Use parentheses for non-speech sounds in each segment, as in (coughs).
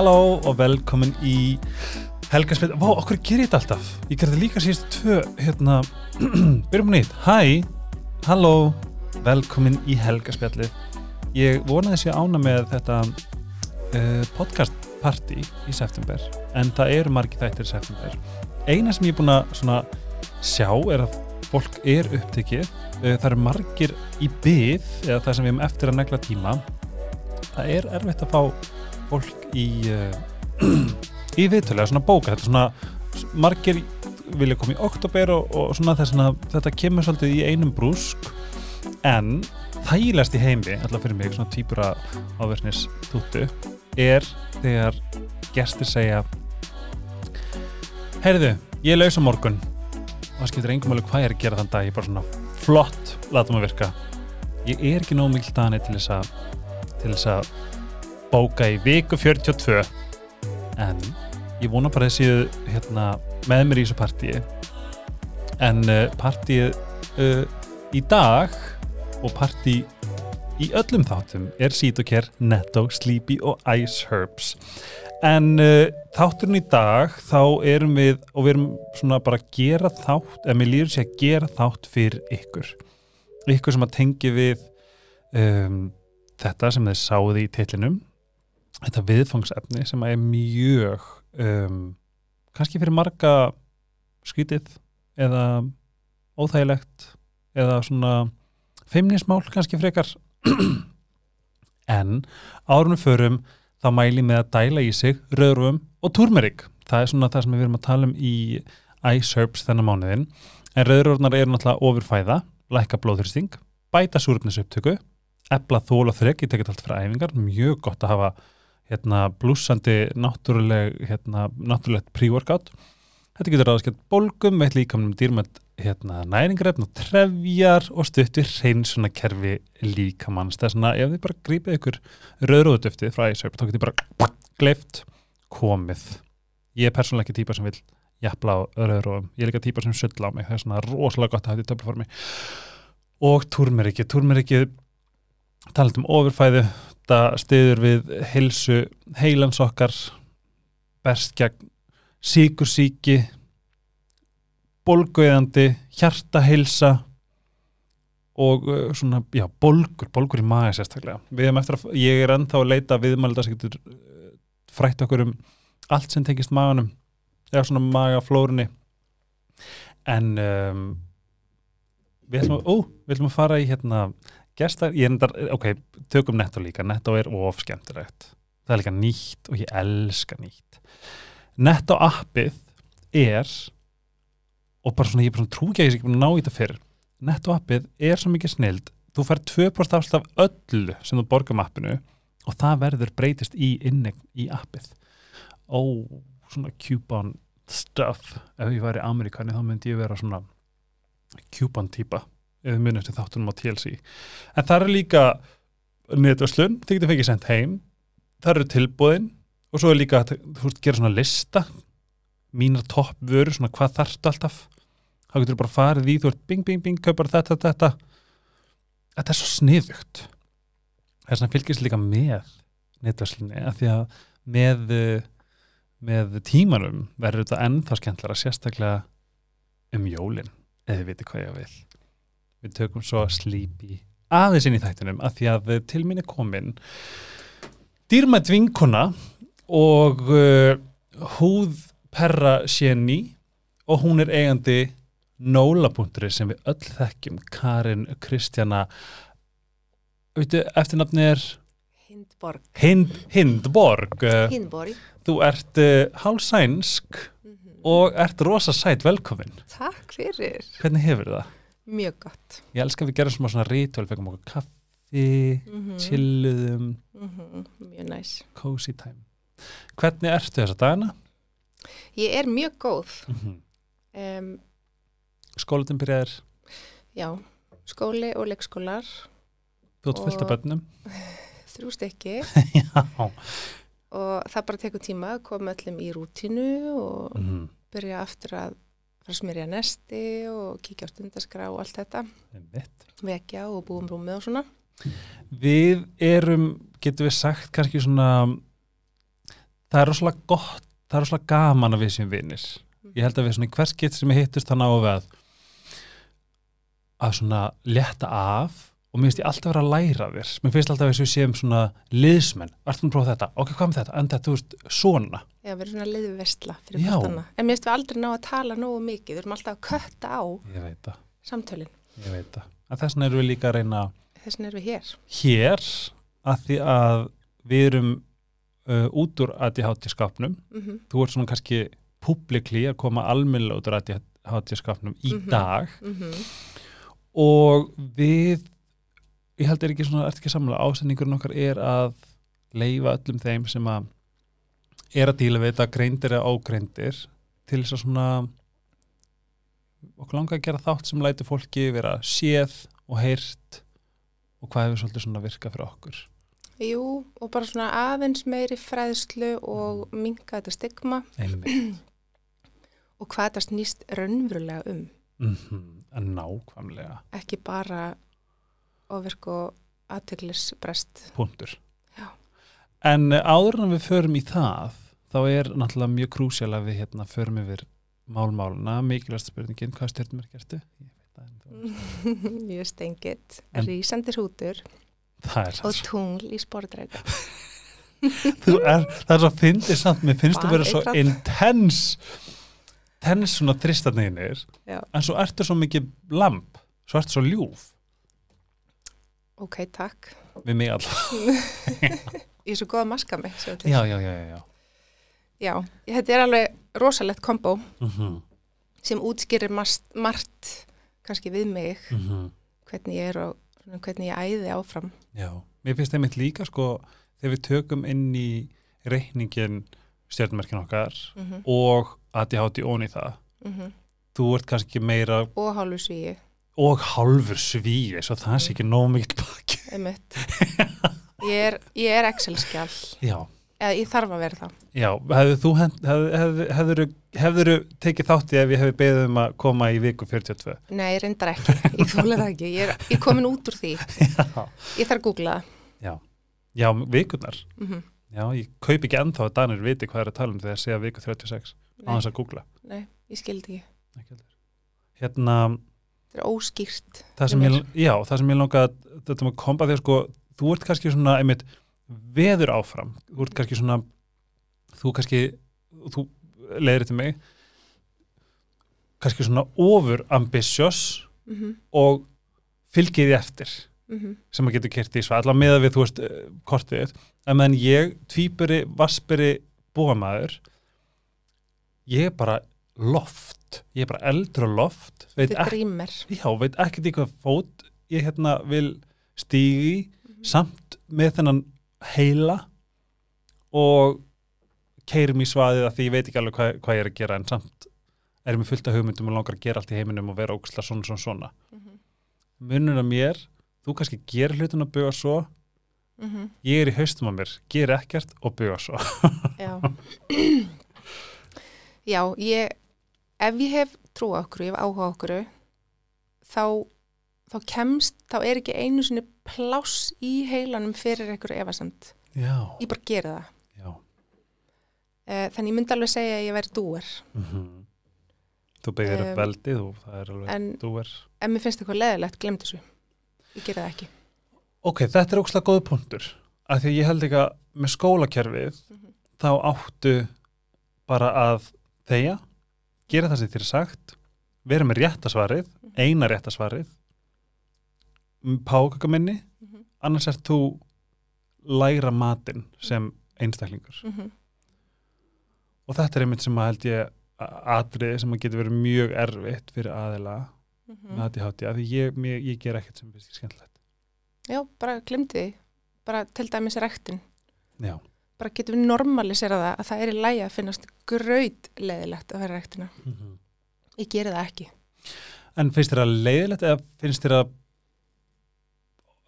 Halló og velkomin í Helgaspil Vá, okkur gerir þetta alltaf? Ég gerði líka síðust tvö hérna (clears throat) Byrjum nýtt, hæ, halló. Velkomin í Helgaspjallið Ég vonaði sér ána með þetta uh, podcast party í september en það eru margi þættir í september. Eina sem ég er búin að sjá er að fólk er upptekið. Uh, það eru margir í byð eða það sem við hefum eftir að negla tíma. Það er erfitt að fá fólk í uh, (clears throat) í viðtölu, svona bóka þetta er svona, margir vilja koma í oktober og, og svona þess að þetta kemur svolítið í einum brúsk en þægilegast í heimi alltaf fyrir mig, svona týpura áverðnis túttu, er þegar gestir segja heyrðu, ég er laus á morgun. Og það skiptir engum alveg hvað ég er að gera þann dag ég er bara svona, flott, láta mig virka. Ég er ekki nóg mikil dani til þess að til þess að bóka í viku 42 en ég vona bara séu hérna, með mér í þessu partíi. En uh, partíið uh, í dag og partí í öllum þáttum er Sítokær, Netto, Sleepy og Ice Herbs. En uh, þátturinn í dag þá erum við og við erum svona bara að gera þátt eða mér líður sér að gera þátt fyrir ykkur. Ykkur sem að tengi við um, þetta sem þið sáði í titlinum þetta viðfangsefni sem er mjög um, kannski fyrir marga skvítið eða óþægilegt eða svona feimnismál kannski frekar. (clears throat) En árunum förum þá mæli með að dæla í sig röðrufum og turmerik það er svona það sem við erum að tala um í Ice Herbs þennan mánuðin en röðrufnar eru náttúrulega ofurfæða lækka blóðþyrsting, bæta súröfnisupptöku ebla þól og þrygg, ég tekit allt fyrir æfingar mjög gott að hafa hérna, blúsandi náttúruleg hérna, náttúrulegt pre-workout. Þetta getur aðskjöld bólgum með líkamnum dýrmætt hérna, næringrefn og trefjar og stuttir hreinsuna kerfi líkamanns það er svona, ef þið bara grípið ykkur rauðrúðutöftið frá Æsaup þá getur bara gleift komið. Ég er persónulega ekki típa sem vil jafnla á rauðrúðum, ég er líka típa sem sull á mig. Það er svona rosalega gott að hafa þetta í töflaformi og túrmeriki, túrmeriki talað um ofurfæðu þetta stiður við heilsu heilans okkar berst gegn síkursíki bolguðandi hjartaheilsa og uh, svona, já, bolgur bolgur í maga sérstaklega. Við hefum eftir að, ég er ennþá að leita viðmælda sem getur uh, frætt okkur um allt sem tengist maganum eða svona magaflórunni. En um, við ætlum að, ó, við ætlum að fara í hérna gestar, ég endar, ok, tökum netto líka, netto er of skemmtilegt. Það er líka nýtt og ég elska nýtt. Netto appið er og bara svona, ég bara svona trú ekki að ég sé ekki ná í þetta fyrr. Netto appið er svo mikið snild. Þú fær 2% afslut af öllu sem þú borgum appinu og það verður breytist í innegn í appið. Ó, svona coupon stuff. Ef ég væri amerikani þá myndi ég vera svona coupon týpa þið munið eftir þáttunum á TLC en það er líka netverslun, þið getur fengið sendt heim það eru tilbúðin og svo er líka að þú veist, gera svona lista mínar toppvöru, svona hvað þarftu alltaf. Þá getur þú bara farið í þú ert bing, bing, bing, kaupar þetta, þetta þetta. Er svo sniðugt. Það er svona fylgjast líka með netverslunni, af því að með með tímanum verður þetta ennþá skemmtilega sérstaklega um jólin eða við veitum hvað ég vil við tökum svo Sleepy aðeins inn í þættunum að því að til er komin dýrmætt vinkona og uh, húðperra séni og hún er eigandi nólapunkturi sem við öll þekkjum Karin Kristjana. Veitu, eftirnafni er? Hindborg. Hind, Hindborg. Hindborg. Þú ert uh, hálsænsk mm -hmm. og ert rosa sætt velkomin. Takk fyrir. Hvernig hefur það? Mjög gott Ég elska að við gerum svona rítúal, fengum okkur kaffi, mm -hmm. chilluðum, mm -hmm. Mjög næs cozy time. Hvernig ertu þessa dagina? Ég er mjög góð Mm -hmm. um, Skólutin byrjaðir, Já, skóli og leikskólar þú ert fullt af Og- bönnum. (laughs) þrjú stykki (laughs) Já. og það bara tekur tíma að koma öllum í rútínu og -hmm. byrja aftur að fara að smyrja nesti og kíkja á stundaskrá og allt þetta. Vekja og búum rúmið og svona. Við erum, getum við sagt kannski svona það er rosalega gott það er rosalega gaman að við sem vinnir ég held að við svona hvers getur sem ég hittust þannig á að að svona leta af og mér finnst ég alltaf vera að læra þér mér finnst alltaf að við séum svona liðsmenn vartum að prófa þetta, ok, hvað með þetta, en þetta, þú veist, svona Já, við erum svona liðvestla fyrir Já. hvort annað. En mér finnst við aldrei ná að tala nógu mikið. Við erum alltaf að kötta á samtölin. ég veit það en þess vegna erum við líka að reyna Þess vegna erum við hér. hér að því að við erum uh, út úr ADHD skapnum Mm þú ert svona kannski publikli að koma almennilega út úr ADHD skapnum í Mhm. dag -hmm. og við ég held er ekki svona, ert ekki samlega ásendingurinn okkar er að leifa öllum þeim sem að er að díla við þetta greindir eða ógreindir til þess að svona okkur langa að gera þátt sem læti fólki vera séð og heyrt og hvað hefur svolítið svona virkað fyrir okkur. Jú, og bara svona aðeins meiri fræðslu og minka þetta stigma. Og hvað þetta snýst raunverulega um. mm en nákvæmlega. Ekki bara ofirk og aðteglisbrest. punktur Já. en eh, áður en við förum í það þá er náttúrulega mjög krúsjál að við hérna förum yfir málmáluna mikilvægst spurningin, hvað stjórnum er gertu? Ég (laughs) hrútur það er og tungl í spordreika. (laughs) þú er, það er svo fyndið samt, mér finnst þú vera svo Baneitrað. intense tennis svona þristatneginir Já. en svo ertu svo mikið lamp svo ertu svo ljúf Ok, takk. við mig alltaf (laughs) Ég er svo góð að maska mig. já, já, já, já, já. Þetta er alveg rosalegt kombo Mm sem útskýrir margt, margt kannski við mig, -hmm. hvernig ég er og hvernig ég æði áfram. Já, mér finnst einmitt líka sko þegar við tökum inn í reikningin stjórnmerkin okkar Mm -hmm. og ADHD ón í það þú ert kannski meira Og hálfu svíi, og hálfur svíi svo það sé ekki nóg mikið baki. Ég er, ég er Excel-skjál, Já, eða ég þarf að vera það. já, hefðu þú hef, hef, hefður, hefður tekið þátti ef ég hefði beðið um að koma í viku 42 Nei, ég reyndar ekki, ég þóla það ekki, ég er, ég komin út úr því, Já, ég þarf að googla já, já vikurnar? Mm Já, ég kaup ekki ennþá að Danir viti hvað er að tala um þegar segja viku 36 á þess að googla. Nei, ég skildi ekki. Hérna, Þetta er óskýrt. það sem ég, já, það sem ég langa að þetta með kompa þegar sko, þú ert kannski svona einmitt veður áfram. Þú ert kannski svona þú kannski, þú leiðir til mig. Kannski svona ofur ambitious Mm -hmm, og fylgið því eftir mm -hmm, sem að getur kert í svall með að við, þú veist, eh, kortið en meðan ég, tvíburi, vaspuri búamaður ég er bara loft ég er bara eldur og loft. Veit ekki. Já, veit ekkert í hvað fót ég hérna vil stígi samt með þennan heila og keirum í svaðið að því ég veit ekki alveg hvað, hvað ég er að gera en samt er ég með fullt af hugmyndum og langar að gera allt í heiminum og vera óksla svona svona svona. Mm -hmm, munur að mér, þú kannski gerir hlutin að buga svo, ég er í haustum að mér, ger ekkert og buga svo. Já. (laughs) Já, ég, ef ég hef trú á okkur, ég hef áhuga á okkur, þá, þá kemst, þá er ekki einu sinni pláss í heilanum fyrir einhverju efasamt. Já, Ég bara gera það. já Eh, Þannig ég myndi alveg segja að ég væri dúer. mm Þú byggðir upp Um, veldið og það er alveg, En þú er ef mér finnst eitthvað leðilegt, glemt þessu. Ég gera það ekki. Ok, þetta er ókslega góð punktur af því ég held ekki að með skólakerfið Mhm. þá áttu bara að þeia gera það sem þér er sagt vera með réttasvarið, Mhm. eina réttasvarið pákakaminni Mhm. annars ert þú læra matinn sem einstaklingur Mhm. og þetta er einmitt sem að held ég atriði sem að getur verið mjög erfitt fyrir aðila Mhm. með ADHD af því ég, ég, ég ger ekkert sem finnst ég skemmtilegt Já, bara glemdi því. Bara til dæmis rektin. Já, Bara getum við normalisera það að það er í lægi að finnast gröyt leðilegt að vera rektina. Ég gera það ekki. En finnst þér að leiðilegt eða finnst þér að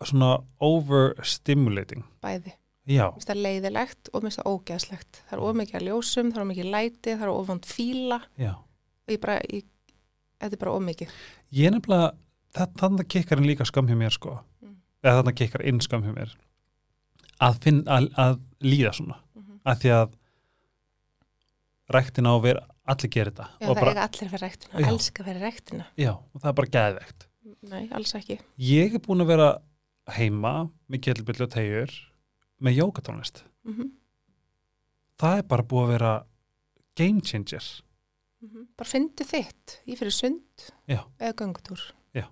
svona overstimulating? Bæði. Já, Mér finnst það leiðilegt og mér finnst það ógeðslegt. Það er of mikið að ljósum, það er of mikið læti, það er of vond fíla já. og ég bara, ég, þetta er bara of mikið. Ég er nefnilega, þannig kikkar inn líka skam hjá mér sko, Mm. eða þannig kikkar inn skam hjá mér, að, finn, að, að líða svona, Mm -hmm. að því að ræktina og vera, allir gera þetta Já, það bara, eiga allir að vera rektina, Já. elska að vera rektina. já, og það er bara geðvegt Nei, alls ekki. ég er búin að vera heima með kjellbyllu og tegjur með jókatónlist Mm það er bara búið að vera game changer Bara fyndu þitt, ég fyrir sund Já. eða göngutúr. Já.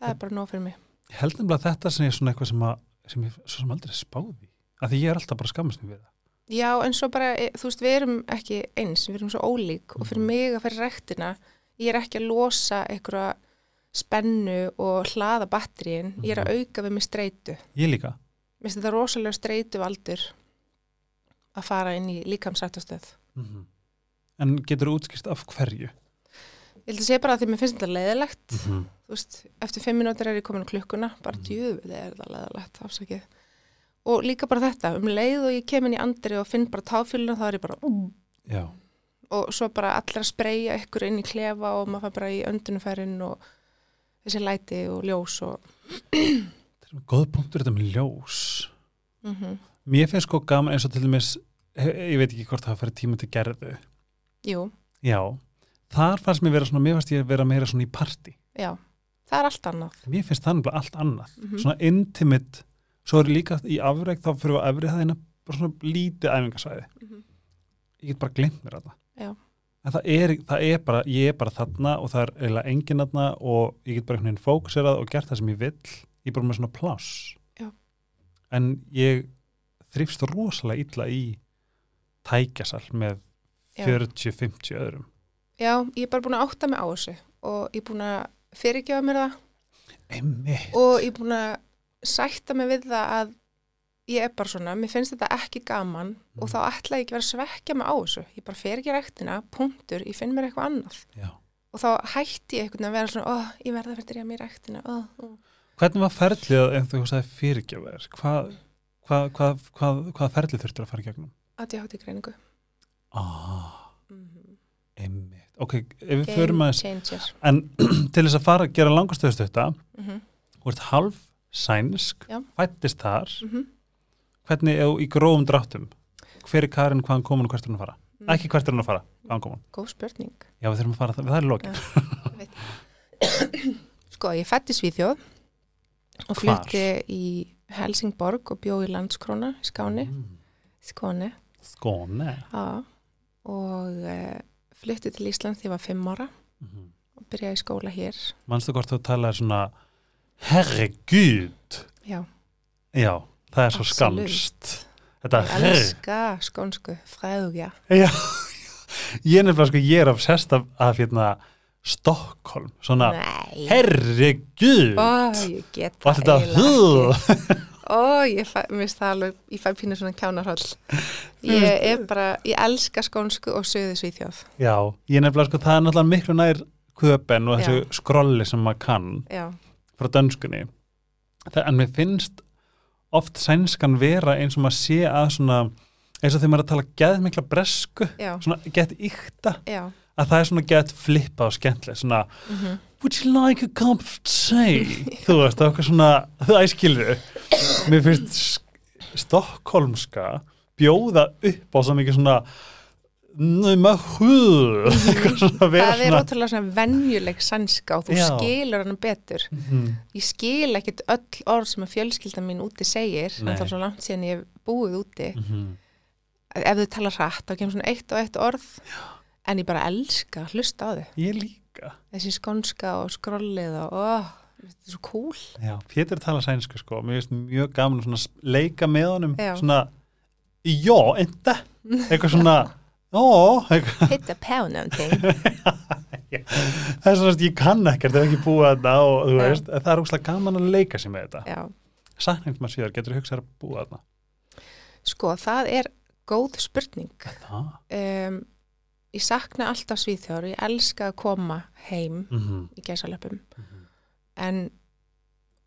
Það er bara nóg fyrir mig. ég held nefnilega að þetta sem er svona eitthvað sem, að, sem ég svo sem aldrei spáði af því ég er alltaf bara skammast mig við það Já, en svo bara, e, þú veist, við erum ekki eins, við erum svo ólík og fyrir Mhm. mig að fyrir rektina, ég er ekki að losa einhverja spennu og hlaða batteríin, ég er að Mhm. auka við mig streitu. ég líka, Mér finnst þetta rosalega streitu valdur að fara inn í líkamsrættastöð. Mhm. en getur útskýrt af hverju Ég held að segja bara að því mér finnst þetta leiðilegt, -hmm. þú veist, eftir fimm minútur er ég komin klukkuna, bara Mhm. djöfuð er þetta leiðilegt, afsakið. Og líka bara þetta, um leið og ég kem inn í andri og finn bara táfyluna, þá er ég bara, já, og svo bara allir að spreyja ykkur inn í klefa og maður fær bara í öndunumfærin og þessi læti og ljós og þetta er góð punktur þetta með ljós. Mm mér finnst sko gaman eins og til dæmis ég veit ekki hvort það færi tíma til gerðu. Jú, já, þar fannst mér vera svona mér fannst ég vera meira svona í party já, það er allt annað. Mér finnst það nefnilega allt annað. Mm svona intimate, svo er líka í afreg þá fyrir að efri hæðina bara svona lítið æfingasvæði. Mhm. ég get bara glimt mér þetta Já. en það er, það er bara, ég er bara þarna og það er eiginlega enginn þarna og ég get bara einhvern veginn fókuserað og gert það sem ég vill. Ég er bara með svona pláss. En ég þrýfst rosalega illa í tækjasal með Já. 40-50 öðrum. Já, ég er bara búin að átta mig á þessu og ég er búin að fyrirgefa mér það. Einmitt. Og ég er búin að sætta mig við það að ég er bara svona, mér finnst þetta ekki gaman og Mm. þá ætla ég ekki vera að svekja mig á þessu ég bara fer ekki rektina, punktur ég finn mér eitthvað annað Já. og þá hætti ég veginn að vera svona, ó, ég verða að að mér rektina ó, ó. Hvernig var ferlið en þú sagði fyrirgjöfur? Hvað hva, hva, hva, ferlið þurftur að fara í gegnum? ADHD greiningu Ah, mm -hmm. einmitt. Ok, ef við förum changer en (clears throat) til þess að fara að gera langastöðustu þetta, mm -hmm. þú ert halv sænsk, Já. fættist þar, Mm hvernig er í grófum dráttum? Hver er Karin, hvaðan komin og hvert er hún að fara? -hmm. Ekki hvert er hún að fara, hvaðan komin? góð spurning Já, við þurfum að fara það, það er lokin. (coughs) sko, ég fætti Svíþjóð og Hvar? flutti í Helsingborg og bjó í Landskróna í Skáni, Mm. Skóni Skóne. Já, og uh, flutti til Ísland þegar ég var fimm ára Mm og byrjaði skóla hér. Manstu hvort þú talaði svona, herregud, Já, já, það er svo Absolutt. skamst. Þetta ég herregud. elska skónsku, fræðugja. Já, (laughs) ég er nefnilega sko, ég er obsessed af, af hérna, Stockholm, svona, Nei, herregud, ó, ég get og allt þetta, eiginlega hú. Ó, ég fæ, mér finnst það alveg, ég fæ pínu svona kjánarhóll. Ég er bara, ég elska skónsku og söðu Svíþjóð. já, ég er nefnilega sko, það er náttúrulega miklu nær köpen og þessu skrolli sem maður kann Já, frá dönskunni, en mér finnst oft sænskan vera eins og maður sé að svona, eins og þegar maður er að tala geð mikla bresku, já, svona get ykta, að það er svona get flippa og skemmtileg, svona, Mm would you like a cup of tea? (laughs) þú veist, það er eitthvað svona, (laughs) það æskilur mér finnst sk- stokkólmska bjóða upp á svo mikið svona nema hú (laughs) eitthvað svona vera Það er ótrúlega svona venjuleg sænska og þú Já. skilur hann betur. Mhm. Ég skil ekkit öll orð sem að fjölskylda mín úti segir, þannig að svo langt síðan ég búið úti. Mhm. Ef þau tala hratt, þá kemur svona eitt og eitt orð, en ég bara elska að hlusta á þau. ég líka Þessi skónska og skrollið og, ó, þetta er svo cool. Já, Pétur tala sænsku sko mér finnst mjög gaman að leika með honum Já. svona, já, enda eitthvað svona, ó Hitta på någonting. það er svona að ég kann ekkert ef ekki búa þetta og þú veist, það er úrslega gaman að leika sér með þetta. Já, sakningum að síðar, getur þú hugsað að búa þarna. Sko, það er góð spurning. það? Um, ég sakna alltaf svíþjóður, ég elska að koma heim mm -hmm. í gæsalöpum. en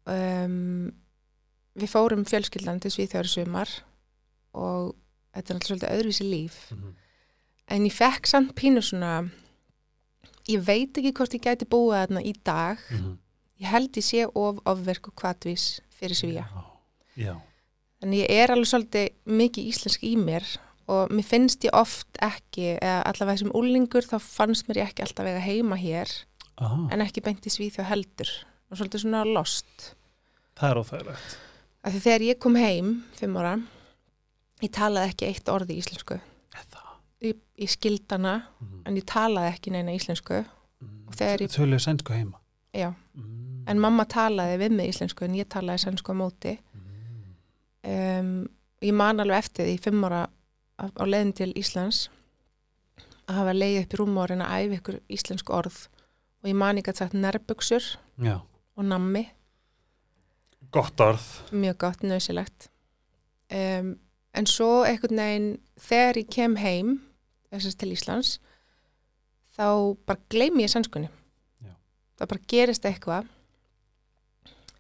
um, við fórum fjölskyldan til Svíþjóður sumar og þetta er alltaf svolítið öðruvísi líf en ég fekk samt pínu svona ég veit ekki hvort ég gæti búið þarna í dag. Ég held ég sé of ofverk og kvatvís fyrir Svíja já, en ég er alveg svolítið mikið íslensk í mér og mér finnst ég oft ekki, allavega sem úlingur þá fannst mér ekki alltaf vega heima hér ah, en ekki beint í Svíþjóð heldur. Og svolítið svona lost. Það er óþægilegt. Af því þegar ég kom heim, fimm ára ég talaði ekki eitt orð í íslensku ég, ég skildana mm. en ég talaði ekki neina íslensku. Þegar ég- Töluðu sænsku heima? Já, mm. en mamma talaði við mig íslensku en ég talaði sænsku á móti. Um, ég man alveg eftir því fimm ára á, leiðin til Íslands að hafa leiðið upp í rúm og reyna að æfa ykkur íslensku orð. Og ég man ekki að sagt nærbuksur Já, og nammi, gott orð. Mjög gott, nöðsilegt um, en svo einhvern veginn þegar ég kem heim þessast til Íslands þá bara gleymi ég sænskunni. Já. það bara gerist eitthvað.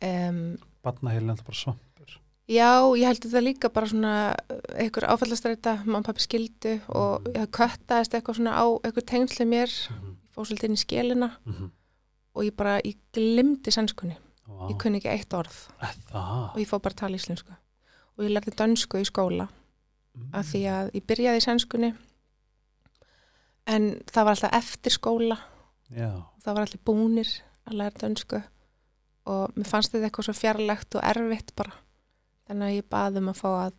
Um, Barnaheilin er bara svampur. Já, ég held þetta líka bara svona uh, einhver áfallastræta, og pappi skildu og Mhm. ég köttaðist eitthvað svona á einhver tengsli mér, mm fór svolítið inn í skélina -hmm. og ég bara, ég glimti sænskunni, Vá, ég kunni ekki eitt orð. Það? Og ég fór bara að tala íslensku. Og ég lærði dönsku í skóla. Mm. af því að ég byrjaði í sænskunni en það var alltaf eftir skóla. Já, það var allir búnir að læra dönsku. Og mér fannst þetta eitthvað svo fjarlægt og erfitt bara. Þannig að ég baði um að fá að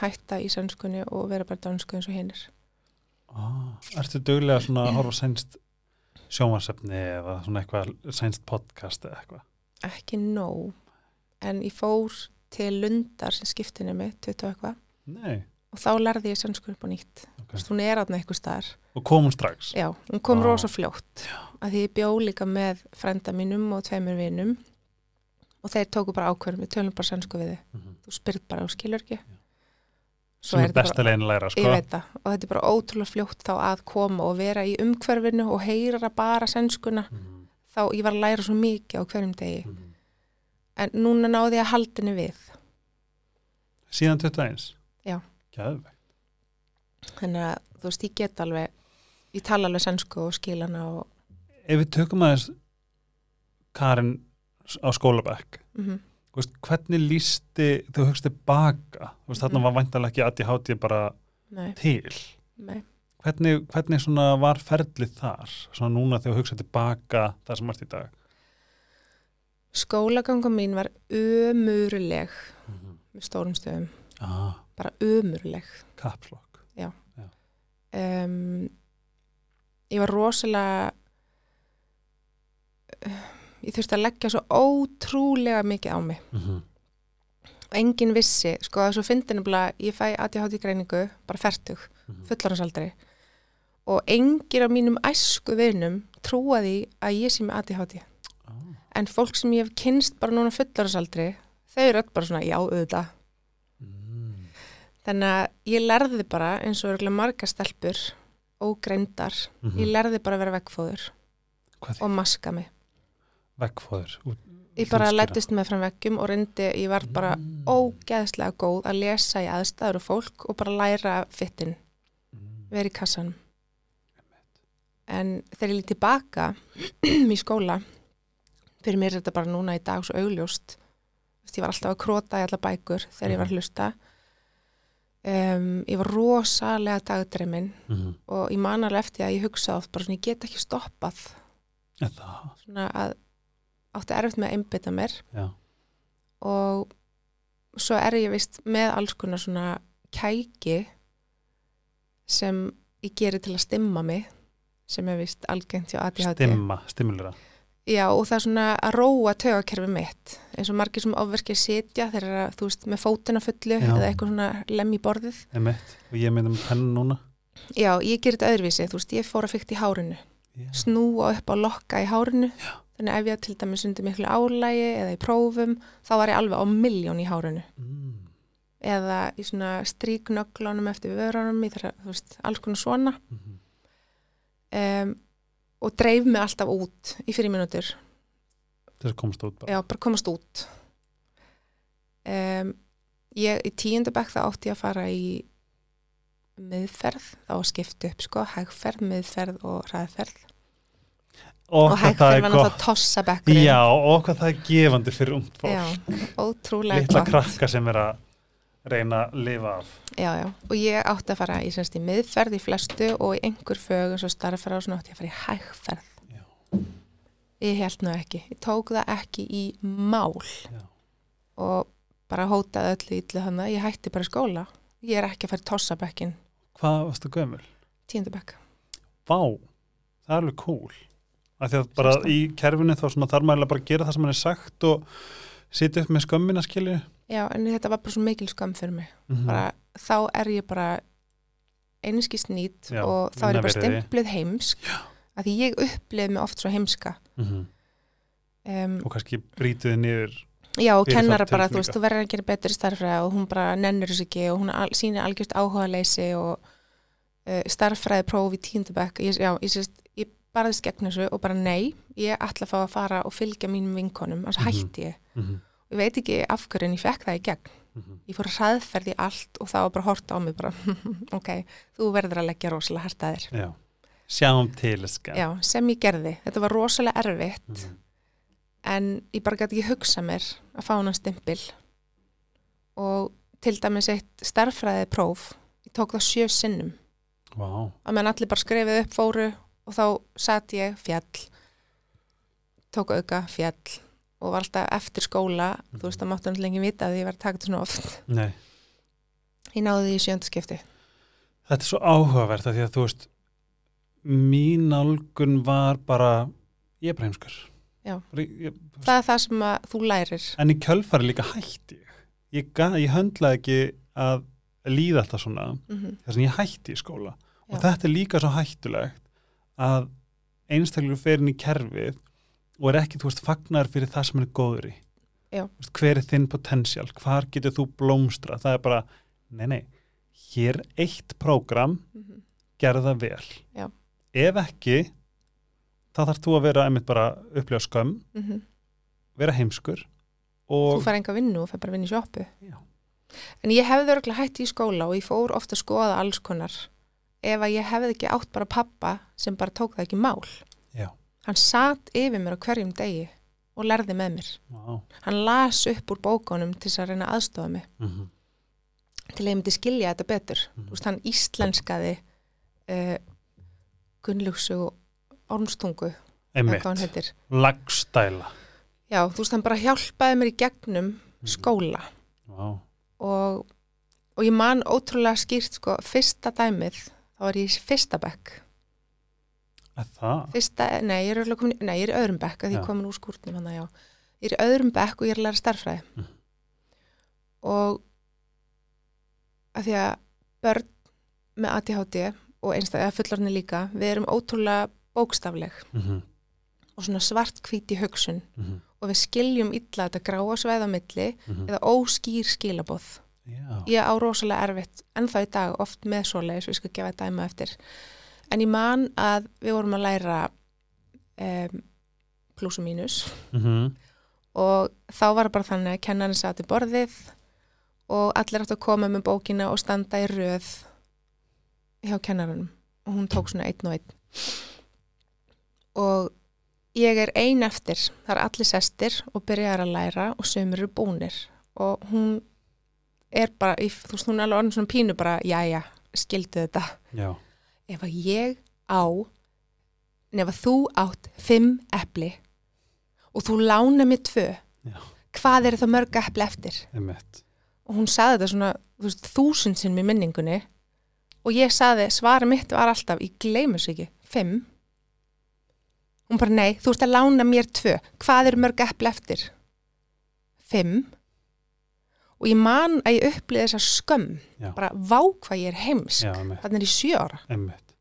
hætta í sænskunni og vera bara dönsku eins og hinnir ah, Ertu duglega svona að horfa sænst sjónvarsefni eða svona eitthvað sænst podcast eða eitthvað? Ekki nóg. En ég fór til Lundar sem skiptinu 20 og eitthvað. Nei, og þá lærði ég sænsku upp á nýtt. Ok. okay. hún er átna eitthvað staðar. Og komum strax? Já, hún kom Vá. rosa fljótt. Að því ég bjó líka með frænda mínum og tveimur vinum. Og þeir tóku bara ákvörðum, við tölum bara sænsku við þið mm -hmm. þú spyrð bara og skilur ekki. Sem er besta legin að læra ég sko veit það, og þetta er bara ótrúlega fljótt þá að koma og vera í umhverfinu og heyra bara sænskuna. Mm þá ég var að læra svo mikið á hverjum degi. -hmm. en núna náði ég að haldinni við. Síðan 21 Já. Gæðveg þannig að þú veist, ég get alveg ég tala alveg sænsku og skilana og Ef við tökum aðeins Karin á skólabekk mm Þú veist, hvernig lísti þú hugst tilbaka þú veist, þarna Mhm. var væntalega ekki að ég hátti bara nei, til. Nei. Hvernig, hvernig svona var ferlið þar svona núna þegar þú hugsa tilbaka það sem ert í dag? Skólagangum mín var ömurleg. Með stórum stöðum, ah, bara ömurleg. Kapslokk um, ég var rosalega ég þurfti að leggja svo ótrúlega mikið á mig. Mm -hmm. og enginn vissi, sko það er svo fyndin nefnilega, ég fæ ADHD greiningu bara færtug, fullorðansaldri og engir af mínum æsku vinum trúaði að ég sé með ADHD ah. en fólk sem ég hef kynst bara núna fullorðansaldri þau eru öll bara svona, já, auðvitað. mm. Þannig að ég lærði bara eins og örgulega marga stelpur ógreindar, mm ég lærði bara að vera veggfóður hvað og maska mig. Veggfóður út- ég bara lættist með fram veggjum og reyndi, ég var bara Mm. ógeðslega góð að lesa í aðstæður og fólk og bara læra fittin, Mm. vera í kassan en þegar ég lít tilbaka (clears throat) í skóla fyrir mér er þetta bara núna í dag svo augljóst. Ég var alltaf að króta í alla bækur þegar ég var að hlusta um, ég var rosalega dagdreimin Mhm. og ég man alveg eftir að ég hugsa oft bara svona ég get ekki stoppað. Það? Svona að átti erfitt með að einbytta mér. Já. Og svo er ég vist með alls konar svona kæki sem ég gerir til að stimma mig sem er vist algengt hjá ADHD stimma, stimulera Já og það er svona að róa tögakerfi mitt eins og margir sem þeir eru að þú veist með fótina fullu Já. eða eitthvað svona lem í borðið Emitt. og ég myndi með penn núna Já, ég gerir þetta öðruvísi, þú veist, ég fór að fykta í hárinu já. snúa upp á lokka í hárinu Já. þannig ef ég til dæmis undir miklu álægi eða í prófum, þá var ég alveg á miljón í hárinu Mm. eða í svona stríknöglunum eftir vörunum, í þeirra, þú veist, alls konar svona Mhm. um, og dreif mig alltaf út í fyrir mínútur, þess að komast út bara. Já, bara komast út. Um, ég í tíundabæk þá átti ég að fara í miðferð, þá að skipta upp sko, hægferð, miðferð og hraðferð. Og, og það hægferð er var náttúrulega tossabekkurinn. Já, og hvað það er gefandi fyrir ungt fólk. Já, ótrúlega litla gott. krakka sem er að reyna að lifa af. Já, já, og ég átti að fara í, semst, í miðferð í flestu og í einhver fög eins og starffæra og svona átti að fara í hægferð. Já. ég held nú ekki. Ég tók það ekki í mál. Já. og bara hótaði öllu ítlu þannig ég hætti bara skóla. Ég er ekki að fara í tossabekkin. Hvað varstu gömul? tíundabekk Vá, það er alveg cool. Af því að bara í kerfinu þá þarf maður bara að gera það sem hann er sagt og sitja upp með skömmina skilju já, en þetta var bara svo mikil skömm fyrir mig. Mm bara, þá er ég bara einski snýtt Já, og þá er ég bara stimpluð heimsk að því ég upplifði mig oft svo heimska. Um, og kannski brýtuði niður Já, og kennara bara, þú veist, þú verður að gera betur í starffræði og hún bara nennir þessu ekki og hún al, sýnir algjört áhuga leysi og uh, starffræði próf í tíundabæk ég, já, ég ég barðist gegn þessu og bara nei, ég ætla að fá að fara og fylgja mínum vinkonum, þannig Mhm. að hætti ég. Mm -hmm. ég veit ekki af hverju en ég fekk það í gegn. Ég fór hraðferð í allt og það var bara hort á mig bara, (laughs) ok, þú verður að leggja rosalega harta þér. Já, sjáum til já, sem ég gerði, þetta var rosalega erfitt Mhm. en ég bara gæti ekki hugsa mér að fá hana stimpil. Og til dæmis eitt starffræði próf ég tók það sjö sinnum. Vá, að menn allir bara skrifið upp fóru og þá satt ég fjall tók auka fjall og var alltaf eftir skóla. Þú veist að máttu náttúrulega lengi vita að ég var þetta svona oft. Nei. Ég náði því sjöndaskipti Þetta er svo áhugavert að því að þú veist mín nálgun var bara ég er bara ég, það er það sem að þú lærir. En í kjölfari líka hætti ég. Ég, höndlaði ekki að líða alltaf svona mm þess að ég hætti í skóla. Og Já. þetta er líka svo hættulegt að einstaklega fer inn í kerfið og er ekki, þú veist, fagnar fyrir það sem er góður í. Þú veist, hver er þinn potential, hvar getur þú blómstra það er bara, nei nei hér eitt prógram -hmm. gerða vel Já. ef ekki þá þarf þú að vera einmitt bara upplifa skömm, Mm vera heimskur þú og fær enga vinnu og fær bara vinnu í sjoppu Já. en ég hefði örgulega hætti í skóla og ég fór ofta að skoða alls konar ef að ég hefði ekki átt bara pappa sem bara tók það ekki mál Já. hann satt yfir mér á hverjum degi og lærði með mér Vá. hann las upp úr bókunum til að reyna að aðstofa mig Mhm. til að ég myndi skilja þetta betur Mhm. þú veist, hann íslenskaði uh, Gunnlugsu og Ormstungu lagstæla já, þú veist, hann bara hjálpaði mér í gegnum Mhm. skóla Vá. og, og ég man ótrúlega skýrt sko, fyrsta dæmið þá var ég í fyrsta bekk fyrsta, nei, ég er, komin, í- nei, ég er í öðrum bekk að því ég komin úr skúrnum hann já. ég er í öðrum bekk og ég er að læra starffræði Mhm. og að því að börn með ADHD og einstæði fullorðni líka, við erum ótrúlega bókstafleg Mm og svona svart hvíti hugsun -hmm. og við skiljum illa þetta gráa sveið á milli Mhm. eða óskýr skilabóð Já. ég á rosalega erfitt ennþá í dag oft með svoleiðis, við skal gefa dæma eftir. En ég man að við vorum að læra um, pluss og mínus. Mhm. og þá var bara þannig að kennarinn satt í borðið og allir áttu að koma með bókina og standa í röð hjá kennarinn og hún tók svona einn og einn. Og ég er ein eftir, það er allir sestir og byrjar að læra og sömur eru búnir. Og hún er bara, þú veist hún er alveg orðin svona pínu bara, jæja, skildu þetta. Já. ef að ég á ef að þú átt fimm epli og þú lána mér tvö Já. hvað er það mörg epli eftir? Einmitt. og hún saði þetta svona þú veist, þúsund sinn með minningunni og ég saði, svara mitt var alltaf ég gleymi sig ekki, fimm. Hún bara nei, þú ert að lána mér tvö, hvað er mörg epli eftir? Fimm og ég man að ég upplýði þessa skömm Já. bara vá hvað ég er heims Já, einmitt. þannig er ég sjö ára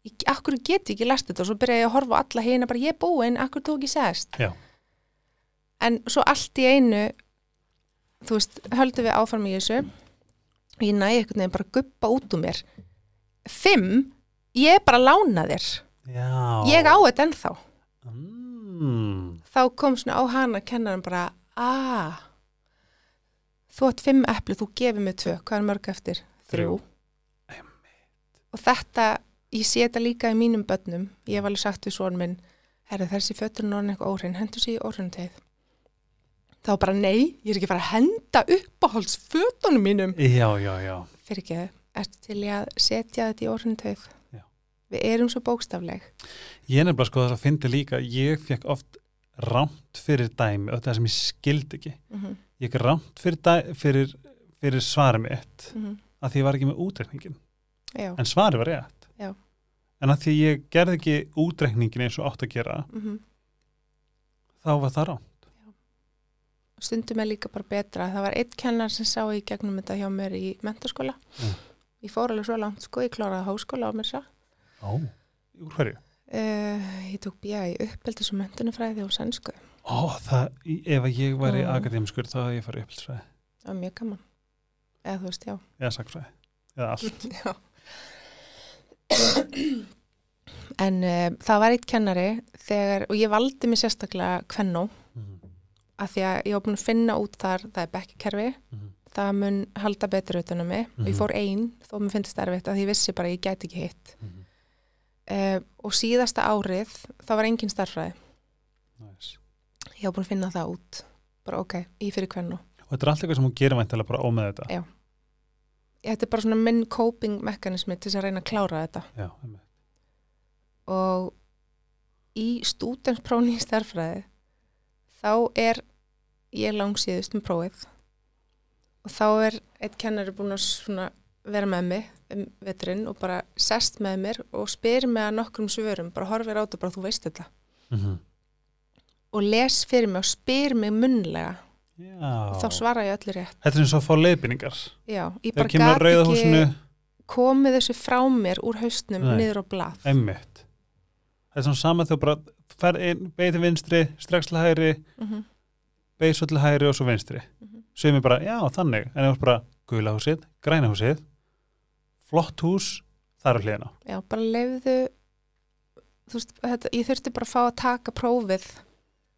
ég, akkur get ég ekki læst þetta og svo byrja ég að horfa alla hérna bara ég er búinn, akkur þú ekki segast Já. en svo allt í einu þú veist, höldum við áfram í þessu og ég næ einhvern veginn bara að guppa út úr mér fimm, ég er bara að lána þér Já. ég á þetta ennþá Mm. þá kom svona á hana kennarin bara aaa þú átt fimm epli, þú gefur mig tvö. Hvað er mörg eftir? Þrjú. og þetta, ég sé þetta líka í mínum börnum, ég hef alveg sagt við svon minn, herru þessi föturinn orðin eitthvað óhrein, hendur sér í óhreintegð þá bara nei, ég er ekki fara að henda uppáhalds fötunum mínum. Já, já, já, fyrir ekki, ertu til í að setja þetta í töð Já. við erum svo bókstafleg. Ég nefnilega sko þess að fyndi líka ég fekk oft rámt fyrir dæmi og það sem ég skildi ekki. Mm -hmm. ég fekk rámt fyrir, fyrir, fyrir svarið mitt Mm að því ég var ekki með útreikningin já, en svarið var rétt. Já. en að því ég gerði ekki útreikningin eins og átt að gera mm þá var það rámt stundum er líka bara betra. Það var einn kennar sem sá í gegnum þetta hjá mér í mentaskóla Já. ég fór alveg svo langt sko, ég kláraði háskóla á mér sá. Ó, úr hverju? Uh, ég tók bíja í uppeldis og mentunafræði og sænsku. Ó, það, ef ég væri Mm. akadémiskur þá hefði ég farið upphaldsfræði það var mjög gaman. Eða þú veist, já. Eða sakfræði, eða allt. (laughs) Já. En uh, það var eitt kennari þegar, og ég valdi mig sérstaklega kvennó, Mhm, af því að ég var búin að finna út þar, það er bekkikerfi, mhm, það mun halda betur utan um mig. Ég Mhm. fór ein, þó mér finnst það erfitt að ég vissi bara ég gæti ekki hitt. Uh, og síðasta árið, það var engin starfræði. Nice. Ég var búin að finna það út, bara ok, ég fyrir kvennó. Og þetta er allt eitthvað sem hún gerir væntilega bara ómeð þetta Já. Þetta er bara svona minn coping mekanismi til þess að reyna að klára þetta. Já, og í stúdenspróni í starfræði þá er ég langsíðust með prófið og þá er eitt kennari búin að svona vera með mig um veturinn og bara sest með mér og spyr mig að nokkrum svörum, bara horfir á þetta bara þú veist þetta Mhm. og les fyrir mig og spyr mig munlega Já. þá svara ég öllu rétt Þetta er eins og að fá leiðbynningar Já, ég bara kemur að gat rauða ekki komið þessu frá mér úr haustnum Nei. niður á blað Einmitt Það er svona sama þegar bara fer inn, beigð til vinstri, strax til hægri mm -hmm. beigð svo til hægri og svo vinstri Mhm. Sumi bara, já, þannig En það er bara gula húsið, græna húsið flott hús, þar er hliðina. Já, bara leiðu þú veist, þetta, ég þurfti bara að fá að taka prófið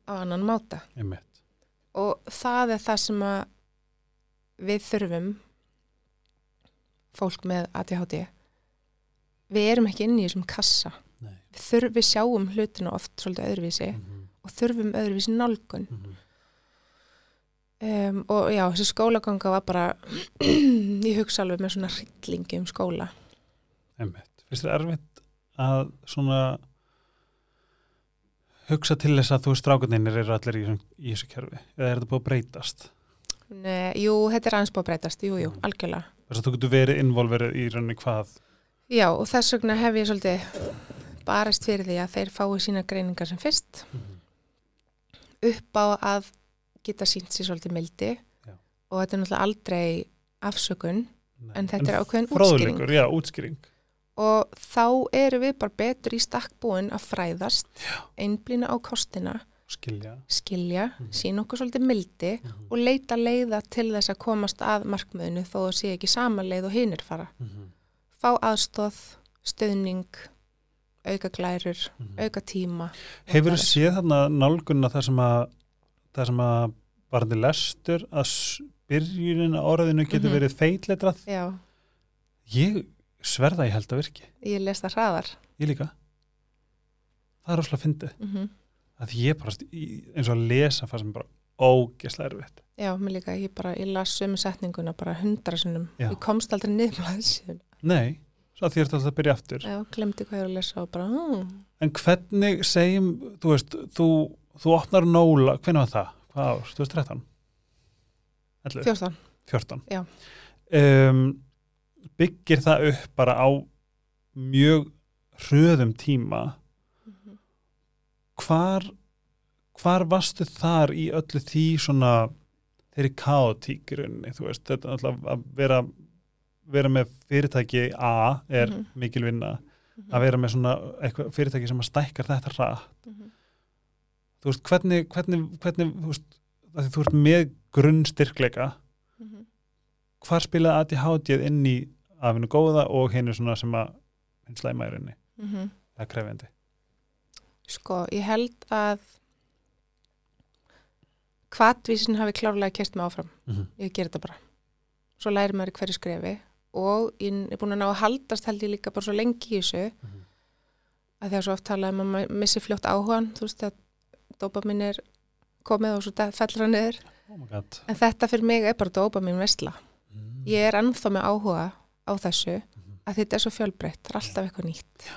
á annan máta. Einmitt. Og það er það sem að við þurfum fólk með ADHD við erum ekki inn í þessum kassa. Nei. við, þurf, við sjáum hlutinu oft svolítið öðruvísi Mhm, og þurfum öðruvísi nálgun. Mhm. Um, og já, þessi skólaganga var bara (clears throat) ég hugsa alveg með svona hryllingi um skóla. Einmitt. Finnst þér erfitt að svona hugsa til þess að þú strákuninir eru allir í, í þessu kerfi? Eða er þetta búið að breytast? Nei, jú, þetta er aðeins búið að breytast, jú, jú, algjörlega. Þess að þú getur verið involverið í rauninni hvað? Já, og þess vegna hef ég svolítið barist fyrir því að þeir fái sína greiningar sem fyrst. Upp á að geta sínt sér svolítið mildi Já. og þetta er náttúrulega aldrei afsökun Nei. en þetta er ákveðin útskýring já, útskýring og þá eru við bara betur í stakkbúin að fræðast, einblýna á kostina, skilja skilja, Mhm. sína okkur svolítið mildi Mhm. og leita leiða til þess að komast að markmiðinu þó að sé ekki sama leið og hinir fara. Mhm. Fá aðstóð, stöðning, auka glærur, Mhm. auka tíma. Hefur þú Whatever. séð þarna nálgunna þar sem að þar sem að varandi lestur að byrjunin á orðinu getur Mhm. verið feitletrað. Já, ég sverða ég held að virki. Ég les það hraðar. ég líka. Það er rosalega fyndið. Mm að því ég bara eins og að lesa fannst mér bara ógeslega erfitt. Já, mér líka, ég bara, ég las sömu setninguna bara hundra sinnum. Ég komst aldrei það nei, svo að því er þetta alltaf að byrja aftur. Já, glemdi hvað ég var að lesa og bara, mm, en hvernig segjum þú veist, þú, þú opnar nóla hvernig var það? Hvað ár? 2013? 11? 14. 14 Já. um, byggir það upp bara á mjög hröðum tíma Mhm. hvar hvar varstu þar í öllu því svona þeirri rauninni, þú veist, þetta er alltaf að vera, vera með fyrirtæki A er Mhm. mikil vinna að vera með svona fyrirtæki sem að stækkar þetta rætt Mhm. Þú veist, hvernig, hvernig, hvernig þú veist, að þú ert með grunnstyrkleika Mhm. hvar spilaði ADHD inn í afinu góða og henni svona sem að hinn slæma í rauninni, Mhm. það er krefjandi Sko, ég held að hvatvísin hafi klárlega kert mig áfram. mm -hmm. Ég ger þetta bara. Svo læri maður hverju skrefi og ég er búin að ná að haldast held ég líka bara svo lengi í þessu að því að svo oft talað um að maður missi fljótt áhugan, þú veist að dopamin er komið og svo fellur hann niður. Oh en þetta fyrir mig er bara dópa mín vesla mm. ég er ennþá með áhuga á þessu Mhm. að þetta er svo fjölbreytt, það er alltaf eitthvað nýtt.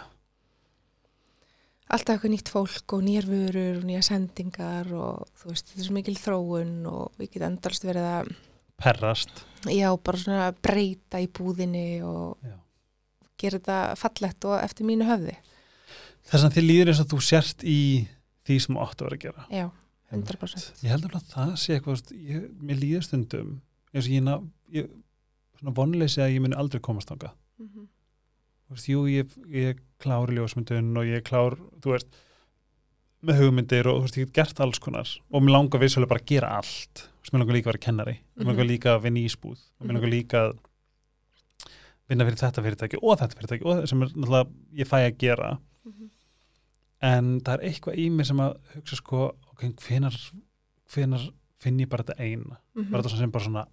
Alltaf eitthvað nýtt fólk og nýjar vörur og nýjar sendingar og þú veist, þetta er svo mikil þróun og ég get endalst verið að perrast. Já, bara svona breyta í búðinni og Já. gera þetta fallegt og eftir mínu höfði. Þess að þið líður eins og þú sért í því sem áttu að vera að gera. Já, 100% ég held að það sé eitthvað ég, mér líður stundum eins og ég, ég svona vonleysi að ég muni aldrei komast þangað. Mm -hmm. Þú veist, jú, ég, ég klár ljósmyndun og ég er klár, þú veist með hugmyndir og þú veist, ég get gert alls konar og mér langar vissulega bara að gera allt. Þú veist, mér langar líka að vera kennari mér langar Mhm. líka að vinna í ísbúð og mér langar líka að vinna fyrir þetta fyrirtæki og þetta fyrirtæki og sem er náttúrulega ég fæ að gera. Mhm. En það er eitthvað í mér sem að hugsa sko, ok, hvenar finn ég bara þetta eina? Bara þetta sem bara svona,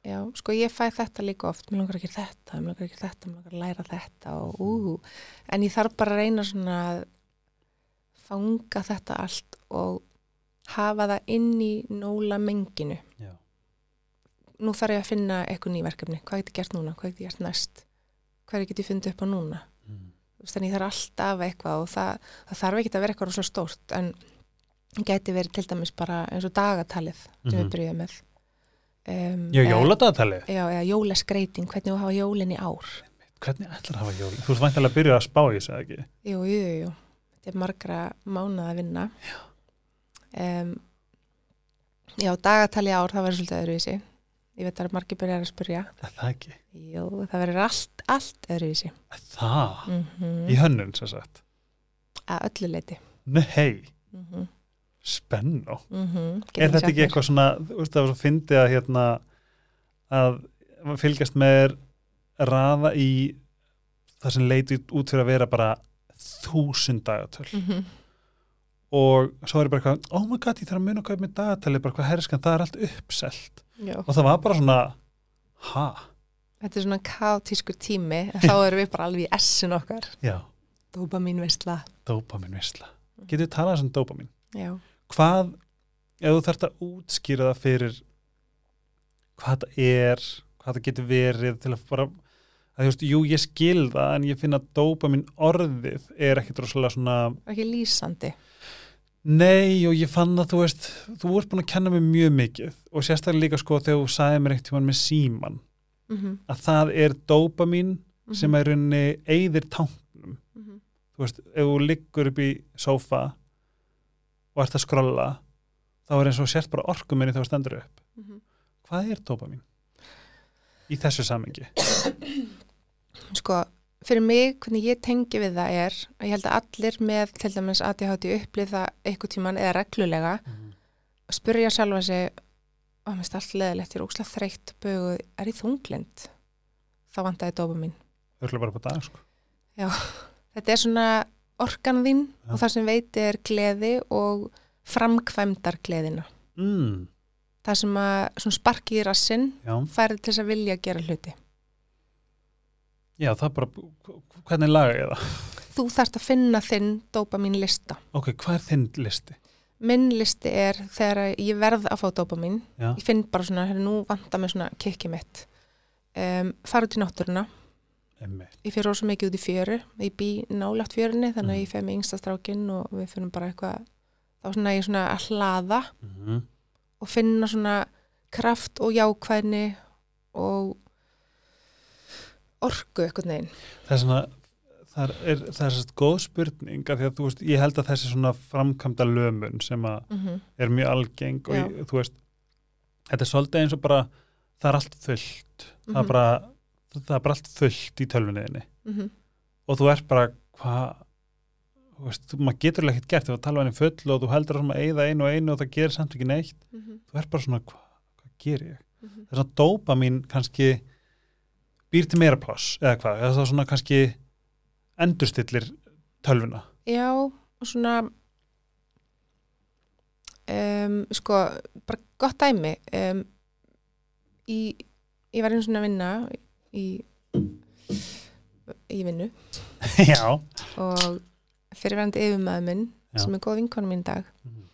Já, sko ég fæ þetta líka oft, mér langar ekki þetta, mér langar ekki þetta, mér langar að læra þetta og ú, en ég þarf bara að reyna svona að fanga þetta allt og hafa það inn í nóla menginu. já, Nú þarf ég að finna eitthvað nýverkefni, hvað get ég gert núna, hvað get ég gert næst, hvað get ég fundið upp á núna. Mm. Þannig ég þarf alltaf eitthvað og það, það þarf ekki að vera eitthvað rosa stórt, en geti verið til dæmis bara eins og dagatalið sem Mhm. við byrjuðum með. Um, já, eða- jóladagatali Já, eða jólaskreiting, hvernig þú hafa jólin í ár. hvernig ætlar að hafa jól þú ert væntalega að byrja að spá í þessu ekki Jú, jú, jú. Þetta er margra mánuð að vinna. Já. Um, já, dagatali í ár, það verður svolítið öðruvísi. Ég veit að það er margir byrjar að spyrja. er það ekki, Jú, það verður allt, allt öðruvísi. það Mm í hönnun sem sagt Að öllu leiti. nei, Mm -hmm. spennó Mm er þetta ekki eitthvað svona, þú veist það var svo fyndið að hérna að fylgjast með raða í það sem leiti út fyrir að vera bara þúsund dagatöl -hmm. og svo er bara eitthvað, oh my god, ég þarf að muna hvað er með dagatali, bara hvað herskan, það er allt uppselt Já. og það var bara svona ha, Þetta er svona kátískur tími, þá erum við bara alveg í essin okkar. já, Dópamin veistla. dopamin visla getur við talað um dopamin Já. hvað, ef þú þarft að útskýra það fyrir hvað það er, hvað það getur verið til að bara, að þú veist, jú ég skil það en ég finn að dopamin orðið er ekkit rosalega svona Ekki lýsandi. Nei og ég fann að þú veist þú ert búin að kenna mér mjög mikið. Og sérstaklega líka sko þegar þú sagði mér eitt tímann með síman Mm -hmm. að það er dopamin sem er í rauninni eyðir tánknum Mm -hmm. þú veist, ef þú liggur upp í sófa og ert að skrolla þá er eins og sért bara orkuminni þegar þú stendur upp. Mm -hmm. hvað er dopamin í þessu samengi sko, fyrir mig, hvernig ég tengi við það er að ég held að allir með til dæmis ADHD upplið það eitthvað tíman eða reglulega að spyrja sjálfa sig og mér finnst allt leðilegt, ég er óslega þreytt böguð, er ég þunglind? Þá vantaði dopamin. örgulega bara på dag sko. (laughs) Þetta er svona orkan þín Já. og það sem veiti er gleði og framkvæmdar gleðina. mm, Það sem að sparki í rassinn já, færði til þess að vilja gera hluti. Já, það er bara hvernig laga ég það? Þú þarft að finna þinn dopamin lista. ok, hvað er þinn listi? Minn listi er þegar ég verð að fá dopamin, já, ég finn bara svona, hérna, nú vantar mig svona kikki mitt. Um, fara út í náttúruna, emmitt ég fyrir rosa mikið út í fjöru, ég bý nálagt fjörunni þannig að Mm. ég fer með yngsta strákinn og við finnum bara eitthvað, þá svona ég svona að hlaða mm og finna svona kraft og jákvæðni og orku eitthvað neginn. það er svona það er, það er sérst góð spurning af því að þú veist, ég held að þessi svona framkvæmda lömun sem að Mm -hmm. er mjög algeng og ég, þú veist þetta er svolítið eins og bara það er allt fullt það, er Mhm. bara, það er bara allt fullt í tölvunniðinni Mm og þú ert bara hvað þú veist, maður getur alveg ekkert gert að tala henni full og þú heldur að eigða einu og einu og það gerir samt ekki neitt þú ert bara svona, hvað, hvað ger ég Mhm. það er svona dópa mín kannski býr til meira pláss eða hvað, það er svona kannski endurstillir tölvuna? Já, og svona um, sko, bara gott dæmi um, í, ég var einu svona að vinna í í vinnu. (laughs) Já. Og fyrirverandi yfirmaður minn Já. sem er góð vinkonu mín dag Mhm.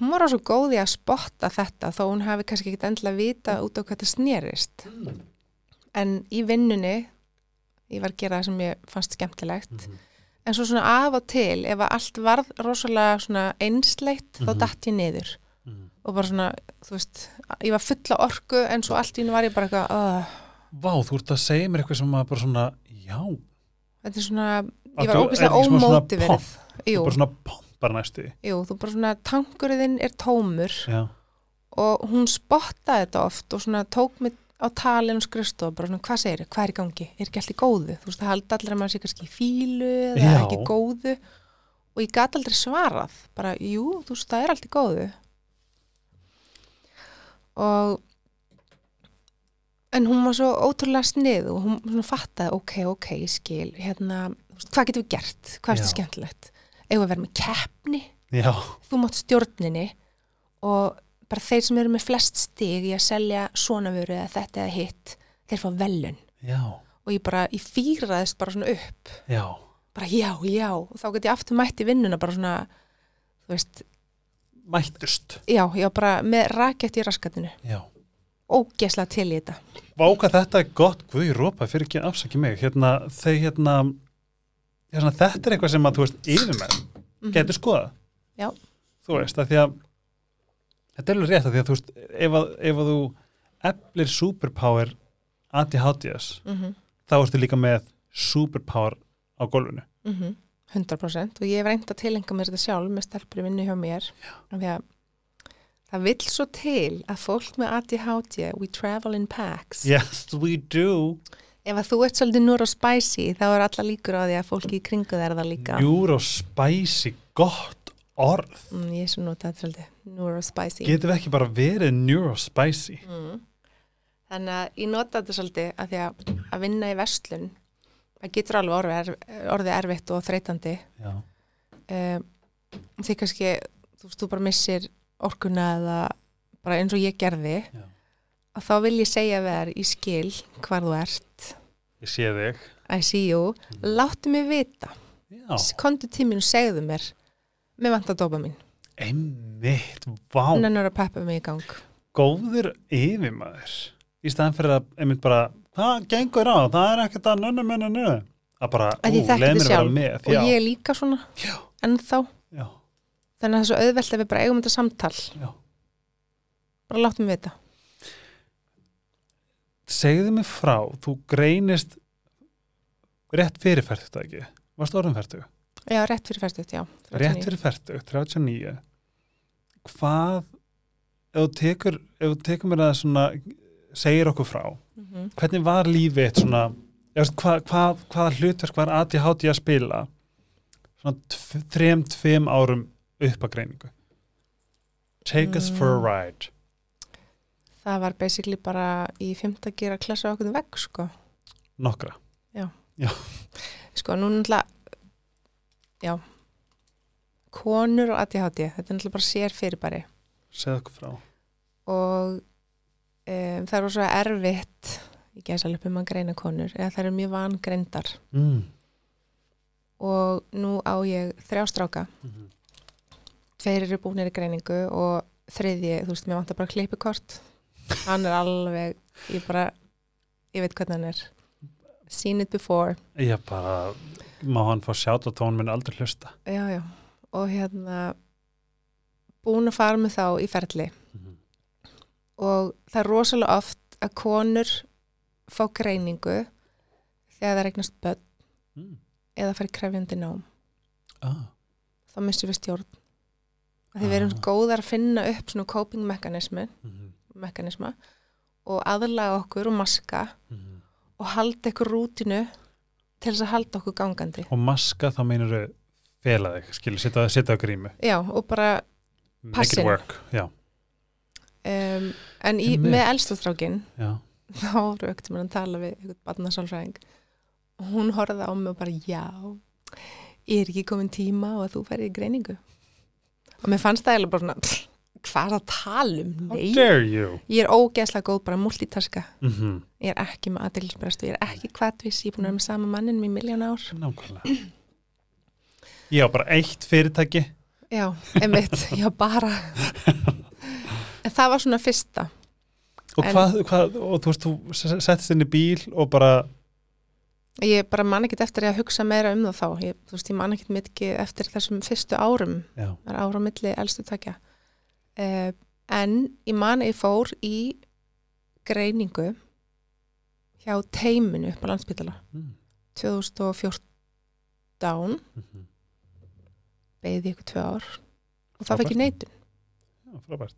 hún var á svo góði að spotta þetta þó hún hafi kannski ekkit endilega vita út á hvað þetta snerist en í vinnunni ég var að gera það sem ég fannst skemmtilegt. Mhm. en svo svona af og til ef að allt varð rosalega svona einsleitt þá Mhm. datt ég niður. Mhm. og bara svona, þú veist ég var fulla orku en svo allt í hennu var ég bara eitthvað uh, Vá, þú ert að segja mér eitthvað sem að bara svona, já. Þetta er svona, ég var þú- svona ómótiverið. pomp? jú, bara svona pompar næstu. Jú, þú bara svona tankurinn er tómur. Já, og hún spottaði þetta oft og svona tók mig á talin og skrifstof bara svona, hvað segir hvað er í gangi, er ekki allt í góðu? Þú veist, það haldi allir að maður sé kannski í fílu eða Já. ekki í góðu. Og ég gat aldrei svarað, bara, jú, þú veist, það er allt í góðu. Og en hún var svo ótrúlega snið og hún svona fattaði, ok, ok, ég skil hérna, veist, hvað getum við gert? Hvað er þetta skemmtilegt, eigum við að vera með keppni? Já, þú mátt stjórninni og bara þeir sem eru með flest stig í að selja svona vöru eða þetta eða hitt, þeir fá velun já, og ég bara, ég fýraðist bara svona upp, já. Bara já, já. Og þá get ég aftur mætt í vinnuna bara svona þú veist, Mættust. Já, já, bara með rakett í raskatinu, Já. Ógesla til í þetta. Váka þetta er gott, guð ég rópa fyrir ekki afsaki mig, hérna, þau hérna hérna, þetta er eitthvað sem að þú veist, yfirmenn Mhm. getur skoðað. Já. þú veist, að því að þetta er alveg rétt að því að þú veist ef að, ef að þú eflir superpower ADHDs Mhm, þá ertu líka með superpower á gólfinu. Mhm, 100% og ég hef reynd að tilengja mér þetta sjálf með stelpur í vinnu hjá mér. Af því að það vill svo til að fólk með ADHD we travel in packs. Yes, we do. Ef að þú ert svolítið neurospicy þá er alla líkur á því að fólki í kringu þær það líka. Neurospicy, gott orð. Mm, ég er svo notað svolítið, neurospicy. getum við ekki bara verið neurospicy Mm. Þannig að ég nota þetta svolítið að því að, að vinna í verslun, það getur alveg orðið, orðið erfitt og þreytandi. Um, því kannski, þú þú bara missir orkuna eða bara eins og ég gerði, Já. að þá vil ég segja þær í skil hvar þú ert, ég sé þig I see you, láttu mig vita. Kontu tíminu og segðu mér, mér vantar dópa mín. Einmitt, vá er að peppa mig í gang. góður yfirmaður í staðan fyrir að einmitt bara hvað gengur á, það er ekkert að nönnu mennu nönnu að bara, Að ú, leið mér að vera með Og já, ég er líka svona Já. ennþá. já, Þannig að það er svo auðvelt ef við bara eigum þetta samtal. Bara láttu mig vita. segðu mig frá, þú greinist rétt fyrir færtugt ekki varst orðin færtugt, Já, rétt fyrir færstuðt, já. 39. rétt fyrir færtugt 39 hvað ef þú tekur, ef þú tekur mér að svona segir okkur frá Mhm. hvernig var lífið svona veist, hvað, hvað, hvaða hlutverk var ADHD að spila svona þrem, tveim árum upp að greiningu take us for a Mm. ride Það var basically bara í fymta gera klassa okkur vegg, sko. nokkra Sko, nú náttúrulega, já, konur og ADHD, þetta er náttúrulega bara sér fyrirbæri. segð okkur frá Og um, það er svo erfitt, ég gæs alveg um að greina konur, eða það eru mjög vangreindar. mm. Og nú á ég þrjá stráka. Mhm. tveir eru búinir í greiningu og þriðji, þú veist, mér vantar bara klippikort hann er alveg ég bara, ég veit hvernig hann er seen it before ég bara má hann fá sjátt og tón minn aldrei hlusta já, já, og hérna búin að fara með þá í ferli Mhm. og það er rosalega oft að konur fá greiningu þegar það regnast börn mm. eða fara í krefjandi nám ah. þá missum við stjórn að erum Ah. góðar að finna upp svona coping mekanismi mm mekanisma og aðlaga okkur og maska -hmm. og halda ykkur rútinu til þess að halda okkur gangandi. og maska þá meinur þau fela þig, skilur, setja, á grímu Já, og bara, Passin. work, já, um, en í, með elstastrákin, (laughs) þá voru aukt að tala við einhvern barnasálfræðing og hún horfði á mig og bara, já, er ekki komin tíma og að þú færi í greiningu. Og mér fannst það eiginlega bara svona, hvað er að tala um? you ég er ógeðslega góð bara multitaska. mm Ég er ekki með aðeinsbrestu, ég er ekki kvartvis, ég er búin að vera með sama mannin í miljón ár. nákvæmlega ég á bara eitt fyrirtæki. Já, einmitt, (laughs) já bara. En það var svona fyrsta. Og En- hvað, hvað, og þú veist, þú settist inn í bíl og bara, Ég bara man ekkert eftir að hugsa meira um það þá. Ég, Þú veist, ég man ekkert mikið eftir þessum fyrstu árum. Já, Það er ára á milli elstu takja uh, En ég man ég fór í greiningu hjá teiminu upp á landsbytala mm. 2014 mhm. Beigði ykkur tvö ár og það fekk ég neitun. Frábært.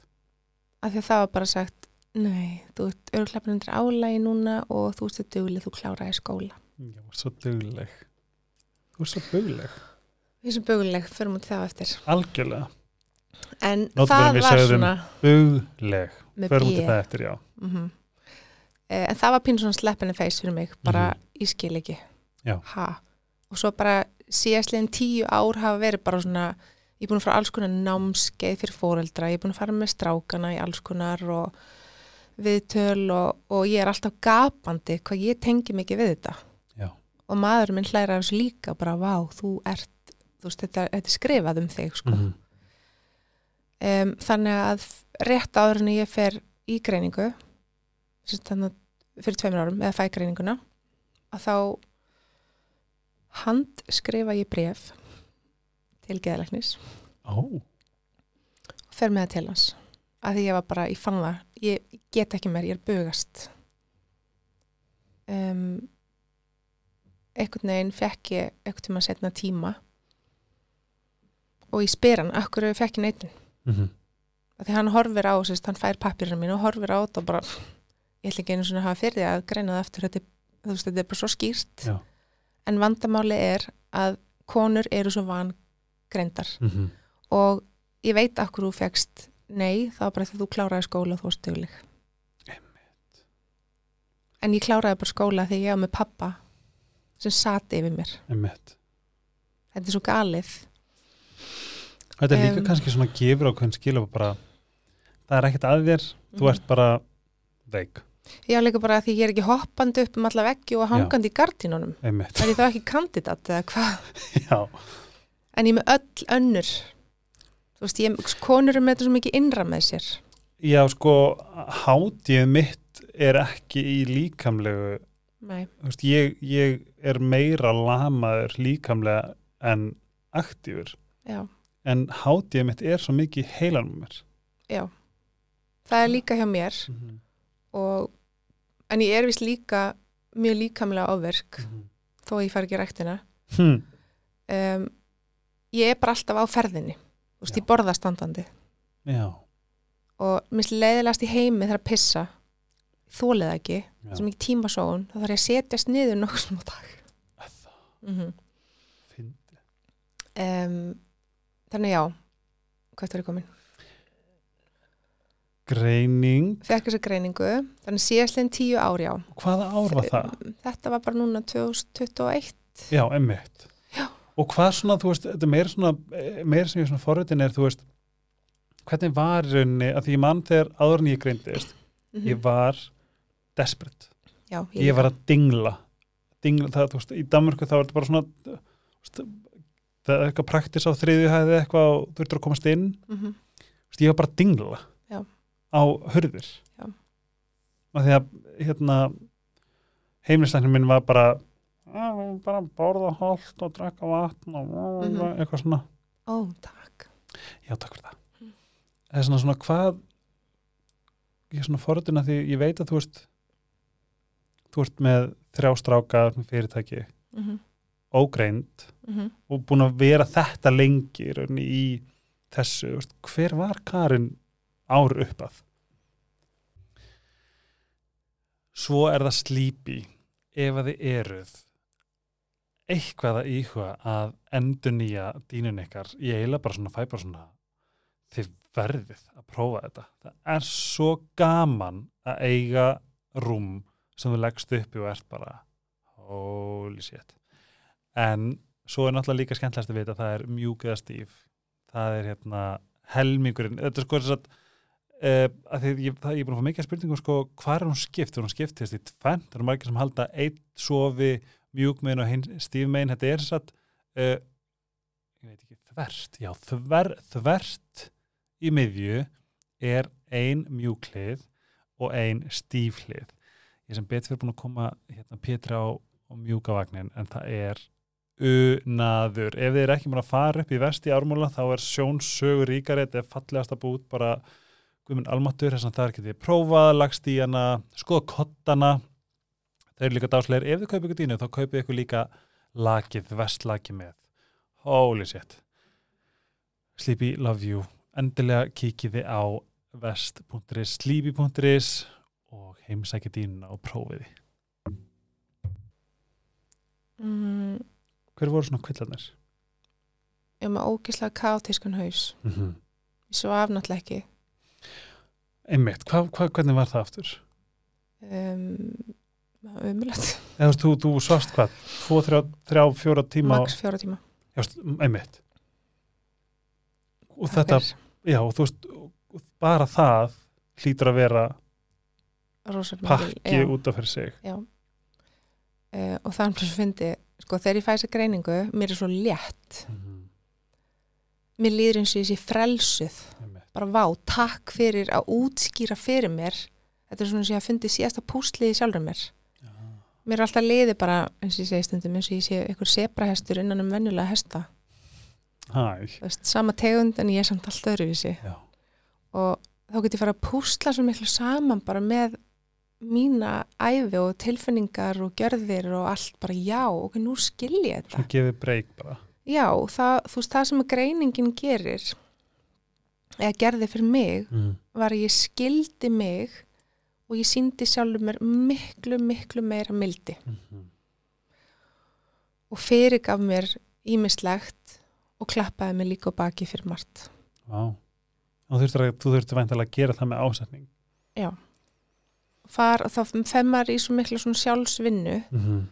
Af því að það var bara sagt nei, þú ert örgleipin undir álægi núna og þú ert dugleg, þú kláraði skóla. Já, svo dugleg. Þú er svo dugleg. Við sem buguleg, förum út það eftir. Algjörlega, en Nótum það var svona með förum út það eftir, já. Mm en það var pínu svona sleppinni feys fyrir mig bara ég skil ekki. Já. ha. og svo bara síðastlegin tíu ár hafa verið bara svona ég er búin að fara alls konar námskeið fyrir fóreldra, ég er búin að fara með strákana í alls konar og viðtöl og, og ég er alltaf gapandi hvað ég tengi mikið við þetta Já. og maður minn hlæra þessu líka bara vá, þú ert þú veist, þetta, þetta er skrifað um þig sko. Mhm. um, þannig að rétt áður en ég fer í greiningu þannig að fyrir tveimur árum eða fæ greininguna að þá hand skrifa ég bref til geðalæknis ó, og fer með það til hans. Að því ég var bara, ég fann það. Ég get ekki meir, ég er bugast. Um, einhvern veginn fekk ég einhvern tíma setna tíma. Og ég spyr hann akkur fekk ég neitun? Mhm. að því hann horfir á, sérst, hann fær pappirinn mín og horfir á þetta og bara ég ætla ekki einu svona að hafa fyrir því að greina það eftir þetta, þú veist, þetta er bara svo skýrt. Já. En vandamáli er að konur eru svo vangreindar Mhm. og ég veit akkur þú fegst nei, var bara að þú kláraði skóla þú varst dugleg en ég kláraði bara skóla því ég var með pappa sem sati yfir mér Einmitt. þetta er svo galið Þetta er líka Em. kannski svona gefur á hvern skil það er ekkert að þér þú Mhm. ert bara veik var líka bara því ég er ekki hoppandi upp um alla veggi og hangandi í gardínunum. Einmitt, er þá ekki kandidat eða hvað? (laughs) Já, en ég með öll önnur. Þú veist, ég, konur er með þetta svo mikið innra með sér. Já sko hátíð mitt er ekki í líkamlegu nei, þú veist, ég, ég er meira lamaður líkamlega en aktífur. Já, en hátíð mitt er svo mikið heilan með mér. Já. Það er líka hjá mér og, en ég er vist líka mjög líkamlega áverk þó að ég fari ekki í ræktina hm. um, ég er bara alltaf á ferðinni þú veist, ég borða standandi já, og minnst leiðilegast í heimi þegar að pissa þólið það ekki, já. sem ekki tímasóun þá þarf ég að setjast niður nokkuð sem á dag það mm -hmm. fyndi um, þannig já hvað er ég komin? Greining, Fekk þessa greiningu, þannig síðastlegin tíu ár já hvaða ár var það? Þetta var bara núna 2021 Já, emmitt. Og hvað svona, þú veist, þetta er meira svona, meira sem ég svona forritin er, þú veist, hvernig var í rauninni, að því ég mann þegar áður en ég greindist, Mhm. ég var desperate. já, Ég, var að dingla. Dingla, það, þú veist, í Danmörku þá er þetta bara svona, veist, það er eitthvað praktis á þriðju hæði eitthvað og þú ertur að komast inn. mm -hmm. Veist, ég var bara að dingla. Á hurðir. Já. Og því að, hérna, heimlislæknir minn var bara, "Á, bara borða holt og drekka vatn og Mhm. eitthvað svona. Ó, takk Já, takk fyrir það. Mm. Það er svona svona hvað ég er svona forðuna því ég veit að þú veist þú ert með þrjá stráka fyrirtæki, mm -hmm. ógreind og búin að vera þetta lengi í þessu, hver var Karin ár upp að? Svo er það slípi ef að þið eruð eitthvað að íhuga að endur nýja dýnun ykkar ég eiginlega bara svona fæ bara svona þið verðið að prófa þetta. Það er svo gaman að eiga rúm sem þú leggst upp og ert bara holy shit. En svo er náttúrulega líka skemmtilegast að vita að það er mjúk eða stíf. Það er hérna helmingurinn. Þetta er sko þess að Uh, að því ég, það, ég er búin að fá mikið spurningum sko, hvað er hún skipt, er hún skiptist í tvenn það eru margir sem halda einn sofi mjúk megin og hinn stíf megin þetta er að uh, ég veit ekki, þvert, já, þver, þvert í miðju er ein mjúklið og ein stíflið ég sem betur fyrir búin að koma hérna Pétri á, á mjúkavagnin en það er unaður. Ef þið er ekki mér að fara upp í vest í ármúla þá er sjónsögur ríkari þetta er fallegast að búið bara guðminn almatur þess að það er getið prófað lagst í hana, skoða kottana. Þeir eru líka dásleir ef þið kaupið ykkur dínu þá kaupið ykkur líka lakið, vestlakið með. Holy shit. Sleepy love you. Endilega kíkiði á vest.is, sleepy.is og heimsækja dýnuna og prófiði. Mm, hver voru svona kvillarnir? ég er með ógislega kátískun haus. Mm -hmm. ég svaf náttúrulega ekki einmitt, hva, hva, hvernig var það aftur? um, umulagt, eða þú þú, þú svast hvað 2, 3, 3, 4 tíma max fjóra tíma veist, einmitt og þetta, já, og þú veist bara það hlýtur að vera rosalega pakki já. út af fyrir sig Já. Uh, og það er bara svo fyndi, sko, þegar ég fæ þessa greiningu, mér er svo létt. mm -hmm. Mér líður eins og ég sé frelsuð. Bara vá, takk fyrir að útskýra fyrir mér. Þetta er svona sem ég hafa fundið síðasta púsliði sjálfur mér. Mér er alltaf liði bara, eins og ég segi stundum, eins og ég sé einhver sebrahestur innan um venjulega hesta. Veist, sama tegund en ég er samt allt öðruvísi. já, Og þá get ég fara að púsla svo miklu saman bara með mína æfi og tilfinningar og gjörðir og allt bara já, ok, nú skil ég þetta. svona gefið breyk bara Já, það, þú veist, það sem að greiningin gerir eða gerði fyrir mig mm. var að ég skildi mig og ég síndi sjálfur mér miklu, miklu meira mildi Mm -hmm. og fyrirgaf mér ímislegt og klappaði mig líka á baki fyrir margt. Vá. og þú þurftir væntalega að gera það með ásetning Já. Far, þá femmar í svo miklu svona sjálfsvinnu mm -hmm.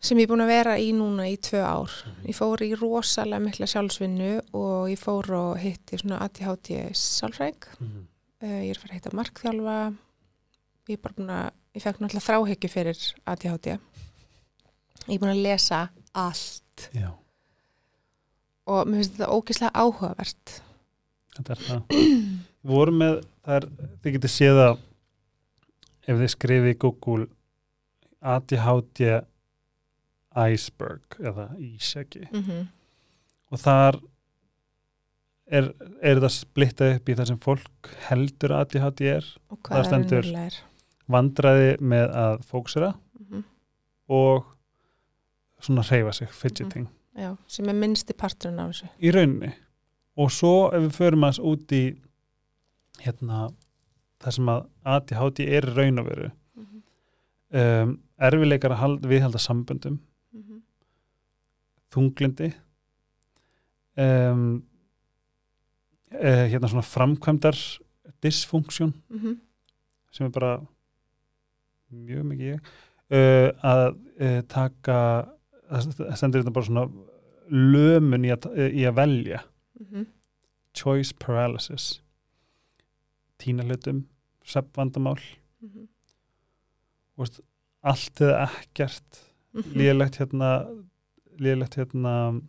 Sem ég er búin að vera í núna í tvö ár. Ég fór í rosalega mikla sjálfsvinnu og ég fór og hitti svona ADHD sálfræng Mm -hmm. Uh, ég er fyrir að heita markþjálfa. Ég er bara búin að ég fekk náttúrulega þráhyggju fyrir ADHD ég er búin að lesa allt. Já, og mér finnst þetta ógeðslega áhugavert. Þetta er það. Við vorum með, það er þið getið séð að ef þið skrifið í Google ADHD iceberg eða ísjaki mm -hmm. og þar er, er það splittað upp í það sem fólk heldur að ADHD er og hvað er vandræði með að fóksera mm -hmm. og svona hreyfa sig, fidgeting Já, sem er minnsti parturinn af þessu í rauninni og svo ef við förum að út í hérna það sem að ADHD er raun og veru mm -hmm. um, erfileikar að hald, viðhalda samböndum Mm -hmm. Þunglindi um, uh, hérna svona framkvæmdar dysfunksjón Mm -hmm. sem er bara mjög mikið ég uh, að uh, taka það stendur þetta bara svona lömun í að, í að velja Mhm. choice paralysis tína hlutum seppvandamál Mhm. veist, allt eða ekkert Mhm. lélegt hérna lélegt hérna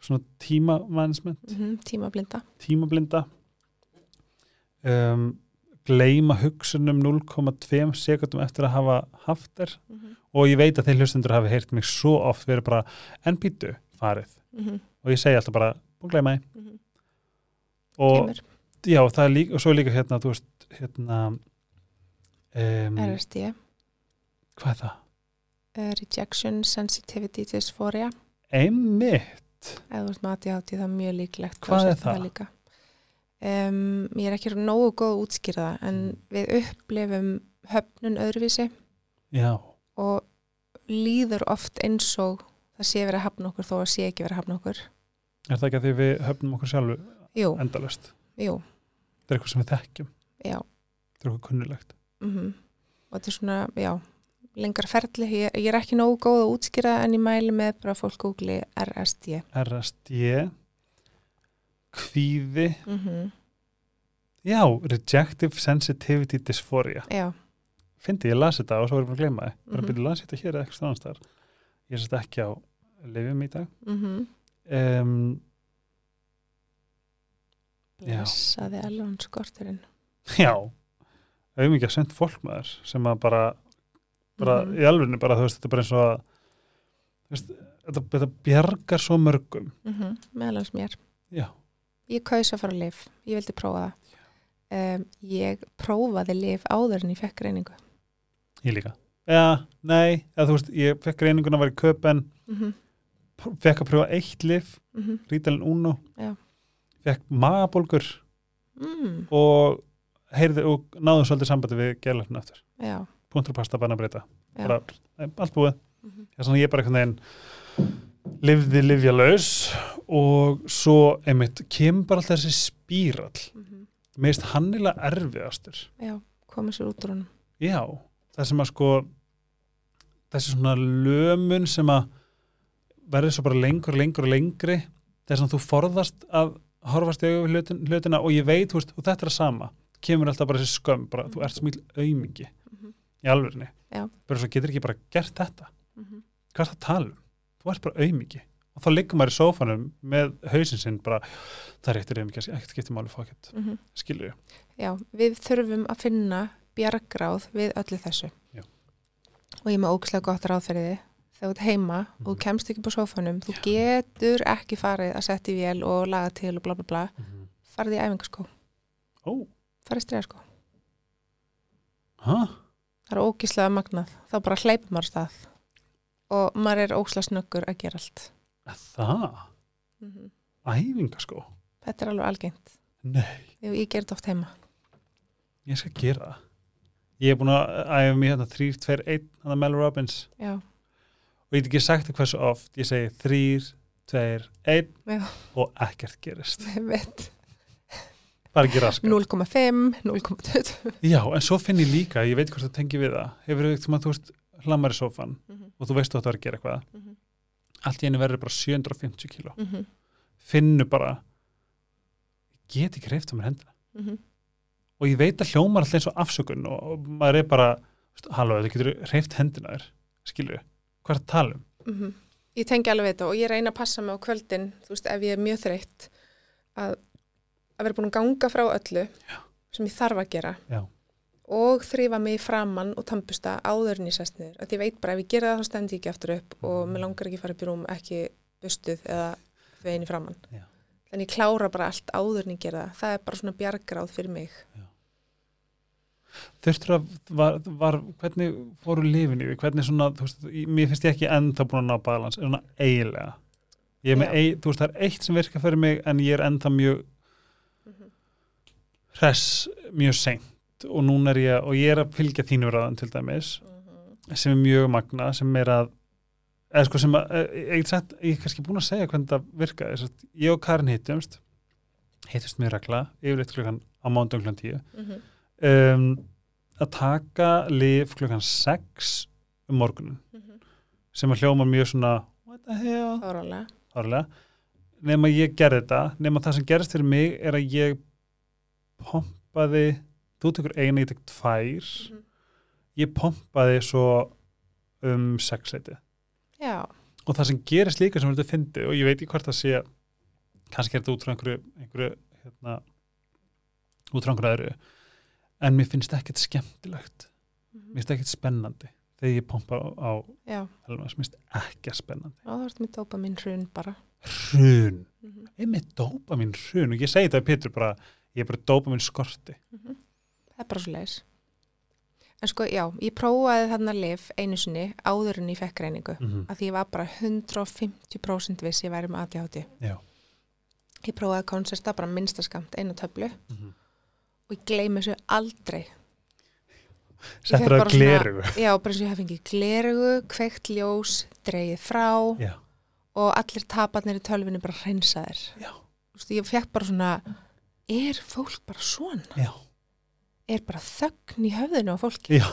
svona tímamannsment Mhm. tímablinda tímablinda um, gleima hugsunum 0,2 sekundum eftir að hafa haft þér Mhm. og ég veit að þeir hlustundur hafi heyrt mig svo oft verið bara, en býtu, farið Mhm. og ég segi alltaf bara, búin gleyma því Mhm. og já, það er líka, og svo er líka hérna, þú veist, hérna um, RSD hvað er það? Uh, Rejection Sensitivity Dysphoria. Einmitt, eða þú veist með ADHD það er mjög líklegt Hvað er það? líka. Um, ég er ekki nógu góð að útskýra það en Mm. við upplifum höfnun öðruvísi. Já. Og líður oft eins og það sé verið að hafna okkur þó að sé ekki verið að hafna okkur. Er það ekki að því við höfnum okkur sjálfu Jú, endalust, jú, það er eitthvað sem við þekkjum. Já. Það er eitthvað kunnulegt mm og þetta er svona, já lengra ferli, ég, ég er ekki nógu góð að útskýra en ég mæli með bara fólk googli RSD RSD kvíði. Mm já, Rejective Sensitivity Dysphoria. Já, fyndi, ég las þetta og svo er ég bara að gleyma það bara Mhm. byrja að lasa þetta hér eða eitthvað stannastar ég sést ekki á lifjum í dag. Mm um, Já. blessaði alveg skorturinn. Já. Auðvitað sent fólk maður sem að bara, bara Mhm. í alvegni bara þú veist, þetta er bara eins og að veist, þetta, þetta bjargar svo mörgum. Mm meðalans mér. Já, ég kaus að fara að lif, ég vildi prófa það. Um, ég prófaði lif áður en ég fekk reyningu ég líka. Já, nei, eða þú veist, ég fekk reyninguna að vera í köpen, mm -hmm. fekk að prjófa eitt lif, Mm rítalinn uno. Já. fekk magabólgur. Mm, og og náðu svolítið sambandi við gerlefnin aftur. Já, punktur pasta, banna breyta, já. bara nei, allt búið Mm -hmm. þess að ég bara einhvern veginn lifði livjalaus og svo einmitt kemur bara alltaf þessi spírall Mhm. meist hannilega erfiðastur já, komið sér út úr honum já, það sem að sko þessi svona lömun sem að verður svo bara lengur og lengur og lengri þess að þú forðast að horfast í hlutin, hlutina og ég veit, þú veist, og þetta er að sama kemur alltaf bara þessi skömm, bara, þú ert smíl aumingi Mhm. Í alvörinni Já. bara svo getur ekki bara gert þetta Mhm. hvað er það að tala um? Þú ert bara auðmiki og þá liggur maður í sófanum með hausinn sinn bara, það er eittir auðmiki ekkert getur máli fókett, Mhm. skilur ég Já, við þurfum að finna bjargráð við öllu þessu. Já. Og ég með ógislega gott ráð fyrir þið. Þegar þú ert heima og þú Mhm. kemst ekki på sófanum, þú getur ekki farið að setja í vél og laga til og bla bla bla. Farið í æfingaskó, Ó, farið í stregaskó. hæ? Það er ógislega magnað. Þá bara hleypum maður stað. Og maður er ógislega snöggur að gera allt. Það? Mm Æfinga sko? Þetta er alveg algengt. Nei, Ég, ég ger þetta oft heima. ég skal gera það Ég er búin að æfa mig hérna 3, 2, 1 hann að Mel Robbins Já, og ég get ekki sagt það hversu oft ég segi 3, 2, 1 Já. og ekkert gerist ég veit. bara ekki raskat 0,5, 0,2. Já, en svo finn ég líka, ég veit hvort það tengi við það. Hefur þú þú veist hlammar í sófan Mhm, og þú veist að þú er að gera eitthvað? Mhm, allt í einu verður bara 750 kíló. Mhm, finnu bara get ekki reyft á mér hendina. Mhm. og ég veit að hljómar alltaf eins og afsökun og, og maður er bara, veist, halló, þú getur reyft hendina þér, skilur hvað er að tala um? Mm Ég tengi alveg þetta og ég reyna að passa mig á kvöldin, þú veist, ef ég er mjög þreytt að, að vera búin að ganga frá öllu Já. sem ég þarf að gera Já. og þrýfa mig í framann og tampusta áður en ég sest niður. Að ég veit bara ef ég gera það þá stend ég ekki aftur upp og Mm. mér langar ekki að fara upp í rúm ekki bustuð eða veginn í framann. Já. En ég klára bara allt áður en ég gera það. Það er bara svona bjargráð fyrir mig. þurftur að, var, var, hvernig fóru lifin í því, hvernig svona þú veist, í- mér finnst ég ekki ennþá búin að ná balans svona eiginlega ég er með, Já. ei, þú veist, það er eitt sem virkar fyrir mig en ég er ennþá mjög hress, mjög seint og núna er ég, og ég er að fylgja þínu ræðan til dæmis, sem er mjög magna, sem er að eða sko sem að, eh, ég, ég, sagt, ég er kannski búin að segja hvernig það Þess að ég og Karin hittumst hittust mér regla, yfirleitt klukkan á mándum klukkan tíu Mhm. um, að taka lif klukkan 6 um morgunin Mhm. sem að hljóma mjög svona what the hell, Fárálega. árlega nema ég gerði þetta, nema það sem gerist fyrir mig er að ég pompaði þú tekur eina, ég tek tvær Mhm. ég pompaði svo um sexleiti Já. og það sem gerist líka sem þetta fyndi og ég veit ekki hvort það sé kannski er þetta út frá einhverju, einhverju hérna, út frá einhverju öðru en mér finnst ekkert skemmtilegt Mhm. mér finnst ekkert spennandi þegar ég pompa á. Elmas, mér finnst ekkert spennandi Já, það vart með dópa mín hrun bara. hrun, Mhm. einmitt dópa mín hrun og ég segi þetta að Pétur bara ég er bara dópa mín skorti Mhm. Það er bara svo leiðis. En sko, já, ég prófaði þarna lif einu sinni áður en ég fekk reyningu. mm -hmm. Að því ég var bara 150% viss ég væri með ADHD. já Ég prófaði konserta bara minnstaskamt einu töflu mm -hmm. og ég gleymi þessu aldrei. Settur það bara glerugu Já, bara eins og ég hef fengið glerugu, kveikt ljós, dreigið frá já, og allir taparnir í tölvinu bara hreinsaðir. já, Þú veist, ég fekk bara svona, er fólk bara svona? já, Er bara þögn í höfðinu á fólki? já,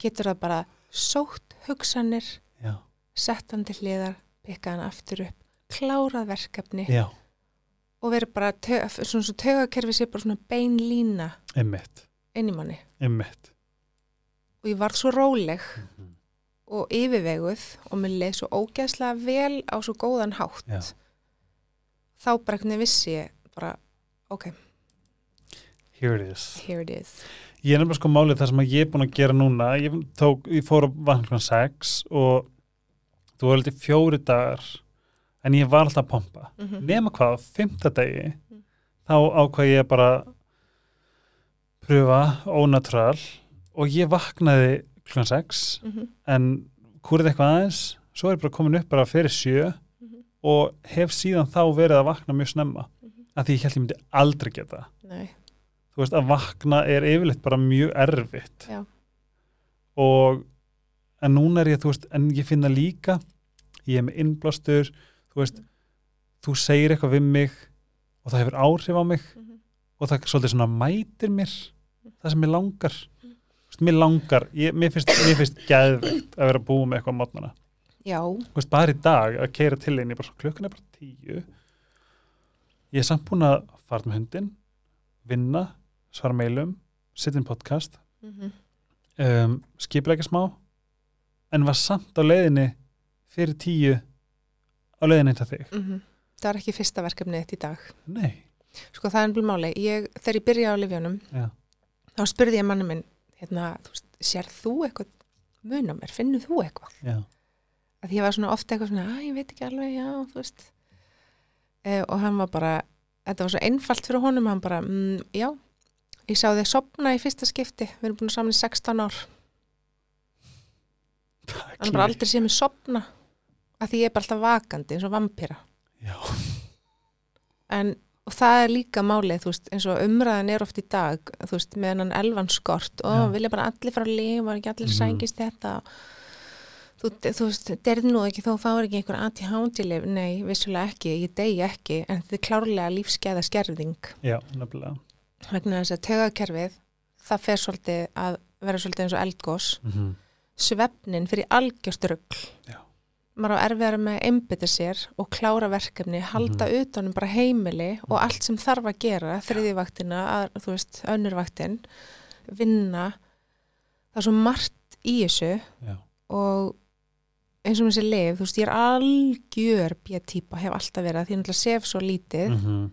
Getur það bara sótt hugsanir, já, sett hann til hliðar, pikka hann aftur upp, klárað verkefni já. og verið bara, tau- svona svo taugakerfi sé bara svona bein lína einmitt, inn í manni. einmitt Og ég var svo róleg mm -hmm. og yfirveguð og mér leið svo ógeðslega vel á svo góðan hátt. Já. þá bara veginn vissi ég bara, ok, here it is here it is Ég er nefnilega sko málið það sem að ég er búin að gera núna ég, tók, ég fór á vakna 6 og þú var litið fjóri dagar en ég var alltaf að pompa mm nema hvað, fymta degi Mm. þá ákvað ég bara pröfa ónatural og ég vaknaði klukkan 6 -hmm. en húrið eitthvað aðeins svo er ég bara komin upp bara fyrir sjö Mhm. og hef síðan þá verið að vakna mjög snemma Mhm. af því ég held ég myndi aldrei geta nei, þú veist að vakna er yfirleitt bara mjög erfitt. Já. og en núna er ég, þú veist, en ég finna líka. Ég er með innblástur þú veist, þú segir eitthvað við mig og það hefur áhrif á mig. Mhm. og það svolítið svona mætir mér. Það sem mér langar. Mm. Veist, mér langar, ég, mér finnst finnst geðveikt að vera að búa með eitthvað á mótnana já, Þú veist, bara í dag að keira til einn, ég bara, klukkan er bara tíu. Ég er samt búin að fara með hundin, vinna svara meilum, setja inn podcast. Mm um, skipulega smá en var samt á leiðinni fyrir tíu á leiðinni til þig. Mhm. það er ekki fyrsta verkefnið þitt í dag. Nei, sko það er ennbúin máli, ég, þegar ég byrja á lifjónum já, þá spurði ég manni minn hérna, þú veist, sér þú eitthvað mun á mér, finnur þú eitthvað? Já, að því ég var svona ofta eitthvað svona, að ég veit ekki alveg, já, þú veist. E, og hann var bara þetta var svo einfalt fyrir honum, hann bara mm, já, ég sá þig sopna í fyrsta skipti, við erum búin að saman í 16 ár. Hann bara aldrei sé mig sopna að því ég er bara alltaf vakandi eins og vampýra já, en og það er líka málið, þú veist, eins og umræðan er oft í dag, þú veist, með hennan elvan skort og Já. vilja bara allir fara að lifa ekki allir Mhm. sækist þetta. Þú, þú veist, derð nú ekki þó fáir ekki einhver anti-hándilif, nei, vissulega ekki ég degi ekki, en þetta er klárlega lífskeiða skerðing já, nefnilega vegna þess að tögakerfið það fer svolítið að vera svolítið eins og eldgós mm -hmm. svefnin fyrir algjörstrugl maður á erfiðar með að einbytta sér og klára verkefni, halda Mhm. utanum bara heimili og allt sem þarf að gera þriðivaktina, að, þú veist, önnurvaktin vinna. Það er svo margt í þessu já, og eins og með þessi lif, þú veist, ég er algjör B-típa, hef alltaf verið, því ég náttúrulega sef svo lítið, mm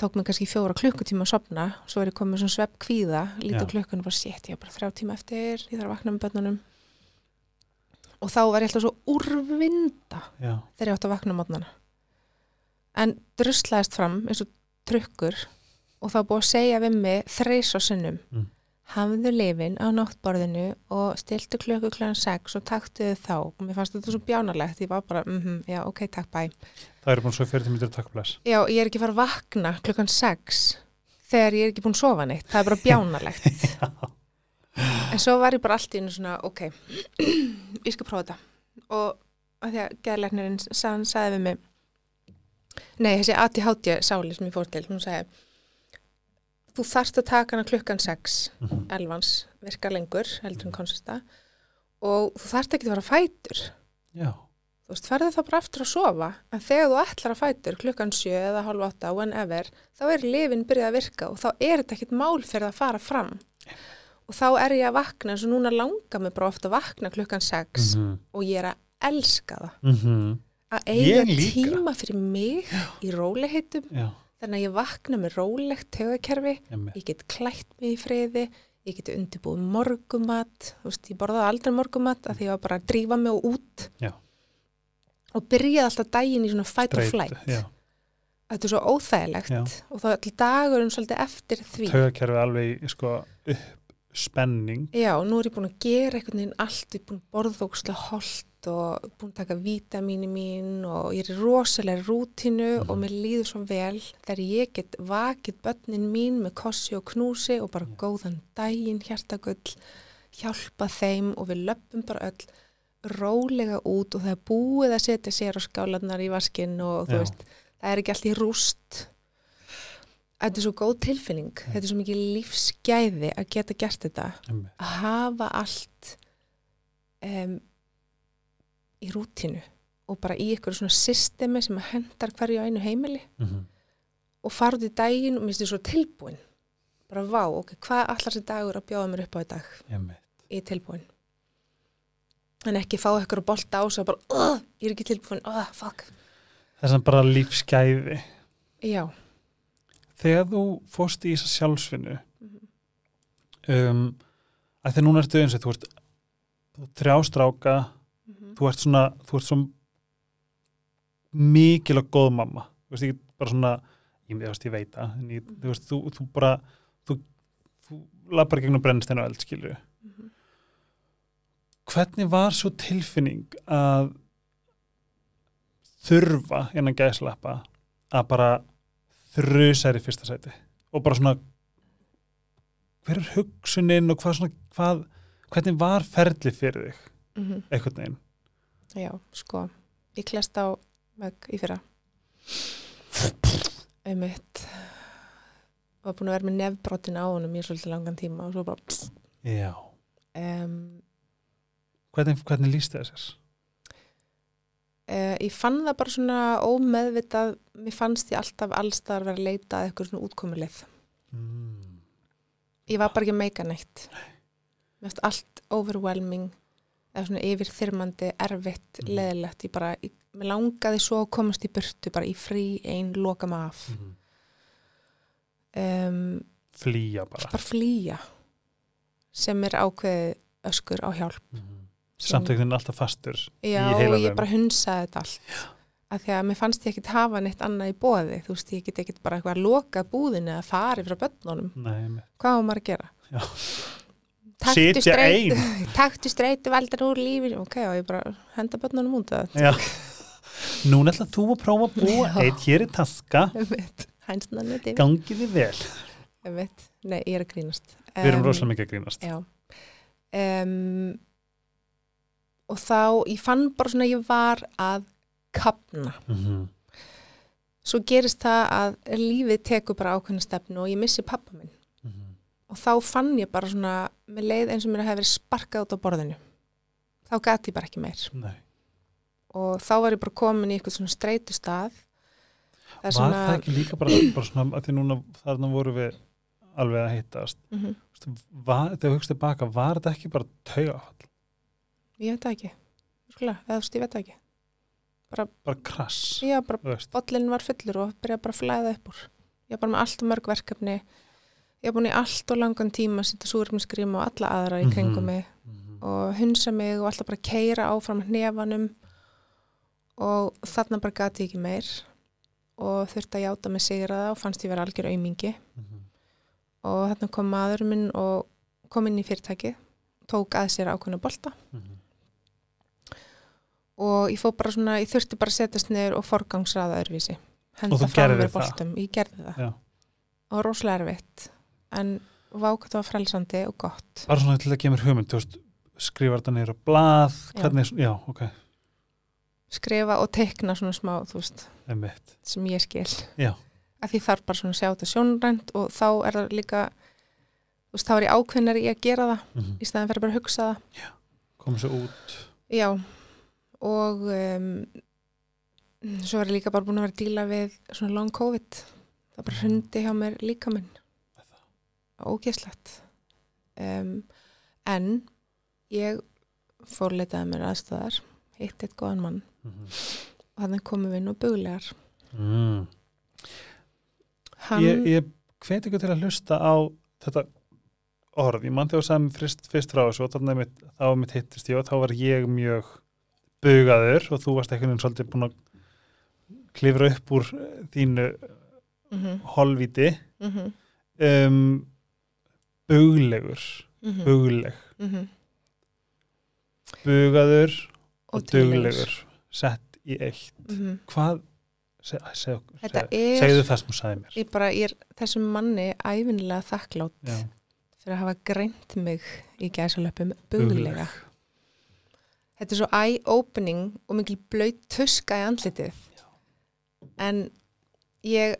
tók mig kannski fjóra klukkutíma að sopna, svo er ég komið svona svepp kvíða, lítið klukkunum og bara sétt, ég bara þrjá tíma eftir, ég þarf að vakna með bönnunum og þá var ég alltaf svo úrvinda já, þegar ég átti að vakna mótnana en druslaðist fram eins og trukkur og þá búið að segja við mig þreys og sinnum. Mm. Hafðu lifin á náttborðinu og stiltu klukku klæðan 6 og taktu þau þá. Og mér fannst þetta svo bjánalegt ég var bara, mhm, já, ok, takk, bæ. Það eru búin svo 40 minnir takkblæs já, ég er ekki fara að vakna klukkan 6 þegar ég er ekki búin að sofa neitt það er bara bjánalegt. (laughs) En svo var ég bara allt í einu svona ok, (clears throat) ég skal prófa þetta. Og því að geðleiknirinn sagði, sagði við mig nei, þessi ATHT sáli sem ég fór til hún sagði þú þarft að taka hana klukkan 6 Mhm. elvans, virka lengur heldur en konsista. Og þú þarft ekki að að fætur. Já, þú veist, farðu þá bara aftur að sofa en þegar þú ætlar að fætur klukkan 7 eða halv 8, whenever þá er lifin byrjað að virka og þá er þetta ekkit mál fyrir að fara fram. Og þá er ég að vakna eins og núna langar mig bara ofta að vakna klukkan 6 mm og ég er að elska það. -hmm. að eiga tíma fyrir mig í róliheitum. Já, þannig að ég vakna með rólegt tögakerfi emmi ég get klætt mig í friði. Ég get undirbúið morgumat. Þú veist, ég borðaði aldrei morgumat að því ég var bara að drífa mig út. Já. og byrjaði alltaf daginn í svona fight or flight. já, þetta er svo óþægilegt. Já. og þá er allir dagurinn svolítið eftir því. Taugakerfi alveg sko upp spenning já, nú er ég búin að gera veginn allt, ég er búin að borða ógustlega holt og búin að taka vítamínu mín og ég er rosalega rútinu Mhm. og mér líður svo vel þegar ég get vakið börnin mín með kossi og knúsi og bara góðan daginn hjartagull hjálpa þeim og við löpum bara öll rólega út og það er búið að setja sér á skálanar í vaskinn og þú Já. veist, það er ekki allt í rúst. Þetta er svo góð tilfinning. Þetta er svo mikið lífsgæði að geta gert þetta. Emmi, að hafa allt um, í rútinu og bara í ykkur svona systemi sem að hendar hverju á einu heimili mm og fara út í daginn og minnst þið svo tilbúin. Bara vá, ok, hvað allar þessi dagur að bjóða mér upp á í dag? Í tilbúin. En ekki fá ykkur að bolta á og bara, uh, ég er ekki tilbúin, uh, fuck. Þess að bara lífsgæði. Já. Þegar þú fórst í þessa sjálfsvinnu Mhm. um, að þegar núna ertu eins og þú ert þú Mhm. þú ert svona þú ert svona mikil og góð mamma þú veist ekki bara svona ég, ég, veist, ég veit það en ég, þú veist þú, þú bara þú, þú lappar gegnum brennstein og eld skilju Mhm. hvernig var svo tilfinning að þurfa innan gæslappa að bara í fyrsta sæti og bara svona hver er hugsunin og hvað svona hvað, hvernig var ferli fyrir þig Mhm. einhvern veginn Já, sko, ég klest á vegg í fyrra. Einmitt. Var búin að vera með nefbrotin á honum í svolítið langan tíma og svo bara já, um, hvernig, hvernig líst þið þessar? Uh, ég fann það bara svona ómeðvitað mér fannst ég alltaf allstar vera að leita að eitthvað svona útkomulið mm. ég var bara ekki meika neitt. Mér fannst allt overwhelming eða svona yfirþyrmandi, erfitt, Mhm. leðilegt ég bara, ég, langaði svo að komast í burtu bara í frí einn, loka mig af mm. um, flýja bara bara flýja sem er ákveðið öskur á hjálp mm. samtöknin alltaf fastur já, ég bara hunsaði þetta allt að því að mér fannst ég ekkit hafa neitt annað í bóði þú veist, ég get ekkit bara eitthvað að loka búðinu eða fari frá börnunum, Nei, hvað var maður að gera? Já. Sitja streit- ein. (laughs) taktu streitu veldan úr lífi ok, og ég bara henda börnunum út. Núna ætla þú að prófa að búa eitt hér í taska, (laughs) hænsna neti gangi þið vel. nei, ég er að grínast Við erum Em, rosalega mikið að grínast. Já. Um, og þá, ég fann bara svona ég var að kapna. Mm Svo gerist það að lífið tekur bara ákveðna stefnu og ég missi pappa minn. Og þá fann ég bara svona, með leið eins og mér hefði verið sparkað út á borðinu. Þá gati ég bara ekki meir. Nei. Og þá var ég bara komin í eitthvað svona streitu stað. Var það ekki líka bara, bara svona að því núna þarna voru við alveg að hittast. Mm -hmm. Var, þegar þú hugst tilbaka, var þetta ekki bara taugafall? Ég veit það ekki. Skula, eða þú veist, ég veit það ekki. Bara krass? Já, bara bollin var fullur og byrjaði bara að flæða upp úr. Ég var bara með allt og mörg verkefni. Ég var búin í allt og langan tíma að setja súrumskrím og alla aðra í kringum Mhm. mig Mhm. og hunsa mig og alltaf bara keira áfram hnefanum og þarna bara gati ég ekki meir og þurfti að játa mig sigraða og fannst ég vera algjör aumingi Mhm. og þarna kom maður minn og kom inn í fyrirtæki tók að sér ákveðna bolta Mhm. og ég fór bara svona, ég þurfti bara að setjast niður og forgangsraða öðruvísi henda fram það? boltum, ég gerði það Já. og rosalega erfitt en vákvæmt var frelsandi og gott. Bara svona til að kemur hugmynd, þú veist, skrifar þetta á blað, Já. hvernig, já, ok, skrifa og tekna svona smá, veist, sem ég skil. Já. að því þarf bara svona að sjá þetta sjónrænt og þá er það líka veist, þá er ég ákveðnar í að gera það Mm í staðan fyrir bara að hugsa það. Komið svo út. já, og um, svo er ég líka bara búin að vera að díla við svona long covid. Það bara hrundi hjá mér líka minn ógeðslegt. Um, en ég fórleitaði mér aðstæðar hitt eitt góðan mann. Mm og þannig komum við nú buglegar. Mm. hann, Ég, ég hveti ykkur til að hlusta á þetta orð. Ég mann þegar sagði mér fyrst, frá þessu og þannig að þá mitt hittist ég og þá var ég mjög bugaður og þú varst einhvern veginn svolítið búin að klifra upp úr þínu mm -hmm, holvíti. Mm -hmm, um, buglegur, mm -hmm, bugleg, mm bugaður og, Og duglegur. sett í eitt. -hmm. Hvað, seg, seg, seg, er- segðu það sem sagði mér. ég bara, ég er þessum manni æfinlega þakklátt Já, fyrir að hafa greint mig í gæsalöpum buglega. Þetta er svo eye-opening og mikil blöyt tuska í andlitið. En ég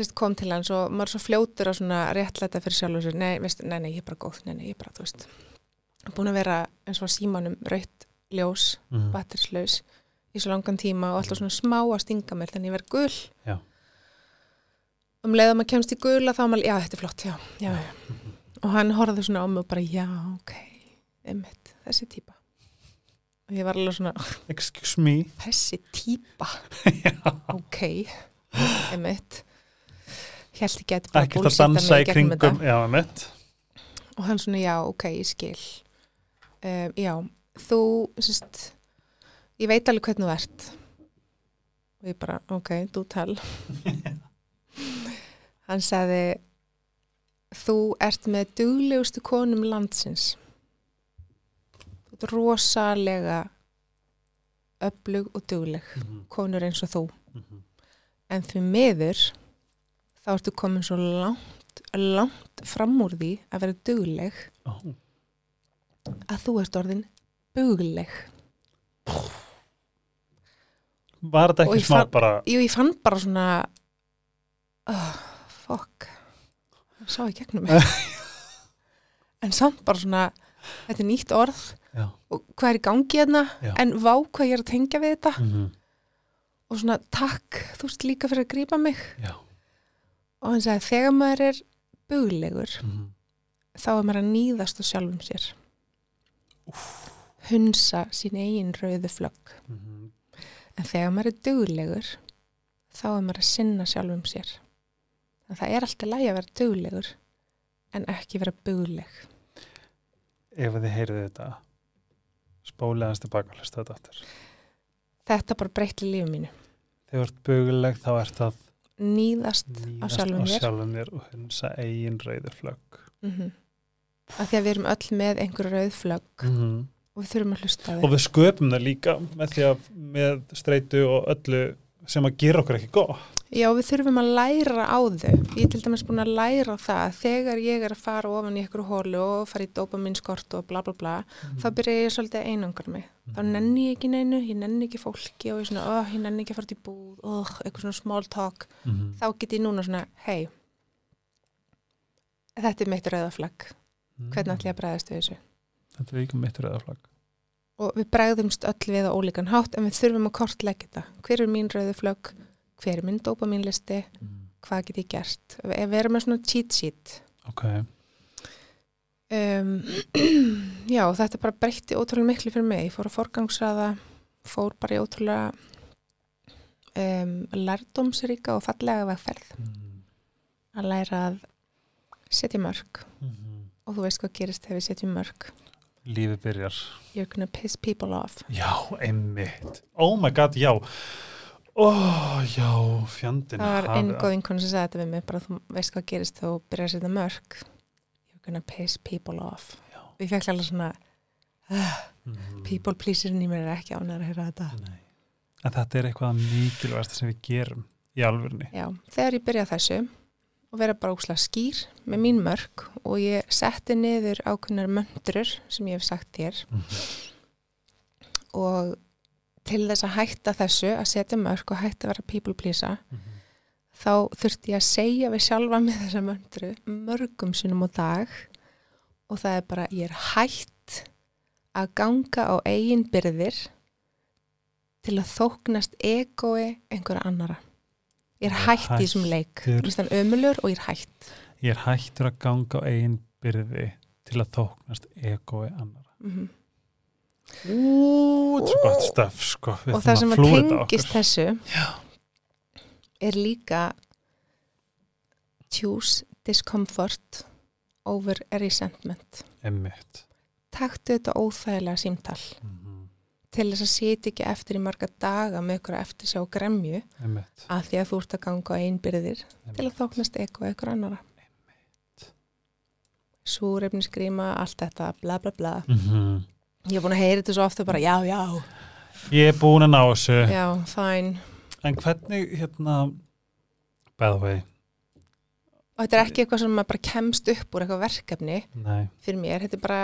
sérst, kom til hans og maður svo fljótur að svona réttlæta fyrir sjálfur sér, nei, veistu, nei, nei, ég er bara góð. Nei, nei, ég er bara, þú veist búin að vera eins og að símanum raut ljós mm. batterislaus í svo langan tíma og alltaf svona smá að stinga mér þannig að ég verð gul. Já. um leið að maður kemst í gula þá er maður, já, þetta er flott, já, já, já. og hann horfði svona á mig og bara, já, ok einmitt, þessi típa. Og ég var alveg svona, excuse me. þessi típa. (laughs) Ok, einmitt held ekki að bara ekkert að dansa í þetta. kringum já, og hann svona, já, ok, ég skil. Um, já, þú sérst, ég veit alveg hvernig þú ert. Og ég bara, ok, þú tel (laughs) hann sagði þú ert með duglegustu konum landsins. Þú ert rosalega öflug og dugleg konur eins og þú. En því miður þá ertu komin svo langt, langt fram úr því að vera dugleg Ó, að þú ert orðin bugleg. var þetta ekki ég smá bara Jú, ég fann bara svona oh, fuck. Það sá í gegnum mig. (laughs) En samt bara svona þetta er nýtt orð já, og hvað er í gangi hérna? Já. en vá hvað ég er að tengja við þetta. Mm og svona takk, þú veist líka fyrir að grípa mig. Já. Og hann sagði þegar maður er buglegur Mm þá er maður að nýðast á sjálfum sér. Hunsa sín eigin rauðu flögg. -hmm. en þegar maður er duglegur þá er maður að sinna sjálfum sér. En það er alltaf lægi að vera duglegur en ekki vera bugleg. Ef þið heyrið þetta tilbaka og hlusta þetta aftur. Þetta bara breytti lífið mínu. Þegar þú ert buguleg þá ert það nýðast nýðast sjálfum á sjálfum þér. og hunsa eigin rauður flögg. Mm af því að við erum öll með einhver rauð flögg -hmm. og við þurfum að hlusta á og við sköpum það líka með með streitu og öllu sem að gera okkur ekki gott. Já við þurfum að læra á þau. Ég er til dæmis búin að læra það. Að þegar ég er að fara ofan í einhverju hólu og fara í dopaminskort og bla bla bla þá byrja ég svolítið að einangra mig. Þá nenni ég ekki neinu, ég nenni ekki fólki og ég, svona, oh, ég nenni ekki að fara til búð. Oh, eitthvað svona small talk. Mm þá get ég núna svona, hei þetta er mitt rauðaflagg hvernig ætlum ég að bregðast við þessu? Þetta er líka mitt rauðaflagg og við bregðumst öll við á ólíkan hátt en við þurfum að kortleggja þetta. Hver er mín rauðaflagg, hver er minn dopamínlisti mm. hvað get ég gert? Ef við erum með svona cheat sheet. Ok, um, (clears throat) já, þetta bara breytti ótrúlega miklu fyrir mig, ég fór að forgangsraða fór bara í ótrúlega um, lærdómsríka og fallega vegferð. Mm. að læra að setja mörg Mm og þú veist hvað gerist ef við setjum mörg lífið byrjar. You're gonna piss people off. Já, einmitt. Oh my god, já. Ó, já, fjandinn það var einn góð vinkonu sem sagði þetta við mig bara þú veist hvað gerist þú byrjar að setja mörg you're gonna piss people off. Já. ég fekk alveg svona uh, Mhm. people pleaserinn í mér er ekki ánæður að heyra þetta. Nei. en þetta er eitthvað mikilvægast sem við gerum í alvörni Já, þegar ég byrjaði þessu og vera bara úslega skýr með mín mörg og ég setti niður ákveðnar möndrur sem ég hef sagt þér. Og til þess að hætta þessu að setja mörg og hætta að vera people pleaser þá þurfti ég að segja við sjálfa með þessa möndru mörgum sinum á dag. Og það er bara ég er hætt að ganga á eigin byrðir til að þóknast egoi einhverja annara ég er er hætt í þessum leik. Mér finnst hann ömulur og ég er hætt. Ég er hættur að ganga á eigin byrði til að þóknast egoi annara mm út, svo gott stöf sko. Við og það sem að þetta tengist þessu er líka choose discomfort over resentment. Einmitt. taktu þetta óþægilega símtal. Mhm. Til þess að sitja ekki eftir í marga daga með ykkur eftir sjá gremju Einmitt. að því að þú ert að ganga á einbyrðir til að þóknast eitthvað ykkur annara súrefnisgríma, allt þetta bla bla bla. Mhm. ég er búin að heyra þetta svo ofta bara já, já, ég er búin að ná þessu. Já, fæn en hvernig hérna by the way? Og þetta er ekki eitthvað sem maður bara kemst upp úr eitthvað verkefni nei, fyrir mér, þetta er bara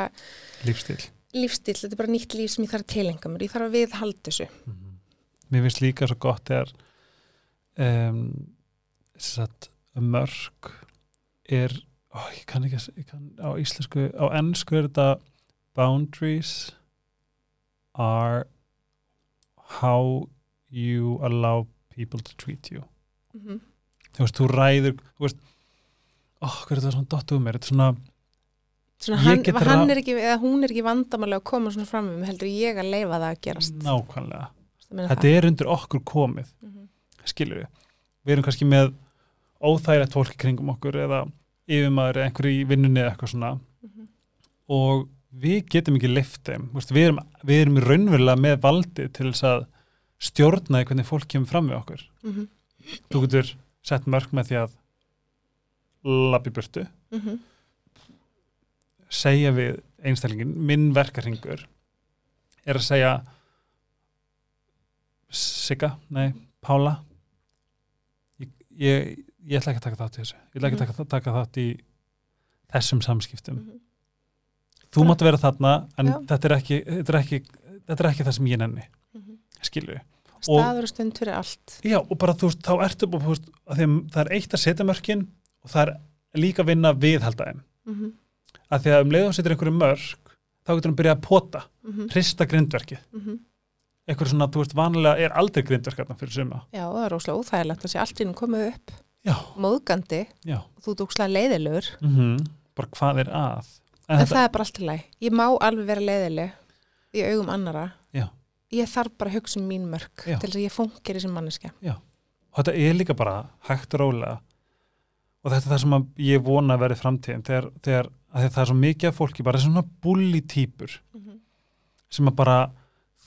lífstíl lífstíl, þetta er bara nýtt líf sem ég þarf að tilenga mér, ég þarf að viðhalda þessu Mhm. mér finnst líka svo gott þegar um, satt, mörg er ó, ég kann ekki að kann, á íslensku, á ennsku er þetta boundaries are how you allow people to treat you mm -hmm. þú veist, þú ræður þú veist, ó, hvað er þetta svona dottu um mér, þetta er svona hann, hann er ekki, eða hún er ekki vandamálega að koma svona fram um heldur ég að leifa það að gerast nákvæmlega þetta það. er undir okkur komið Mhm. skilur við, við erum kannski með óþægilegt fólk kringum okkur eða yfirmaður eða einhverju í vinnunni eða eitthvað svona Mhm. og við getum ekki lift þeim Vist, við, erum, við erum raunverulega með valdi til þess að stjórna því hvernig fólk kemur fram við okkur Mhm. þú getur sett mörg með því að labbi burtu Mhm. Segja við einstælingin minn verkarhingur er að segja Sigga, nei, Pála ég, ég, ég ætla ekki að taka þátt í þessu. Ég ætla ekki að taka, taka þátt í þessum samskiptum. Mhm. þú máttu vera þarna en þetta er, ekki, þetta, er ekki, þetta er ekki það sem ég nenni. Mhm. skilur við staður og stund fyrir allt. Já, og bara þú veist, þá ertu veist, að það er eitt að setja mörkin og það er líka að vinna viðhalda þeim. Mhm. Að því að um leiðum setur einhverju mörk þá getur hann byrjað að pota, Mhm. hrista grindverkið. Mhm. eitthvað svona, þú veist, vanlega er aldrei grindverkarna fyrir suma. já, það er óslega óþægilegt að sé allt í nú komið upp. Já, móðgandi. Já, og þú ert óslega leiðilegur. Mm bara hvað er að? En, en þetta, það er bara allt í læg ég má alveg vera leiðileg í augum annara Já. ég þarf bara að hugsa um mín mörg til þess að ég fungir sem manneska og þetta er líka bara hægt og rólega. Og þetta er það sem ég vona að verði framtíðin. Þegar, þegar að það er svo mikið af fólki bara svona bulli týpur sem að bara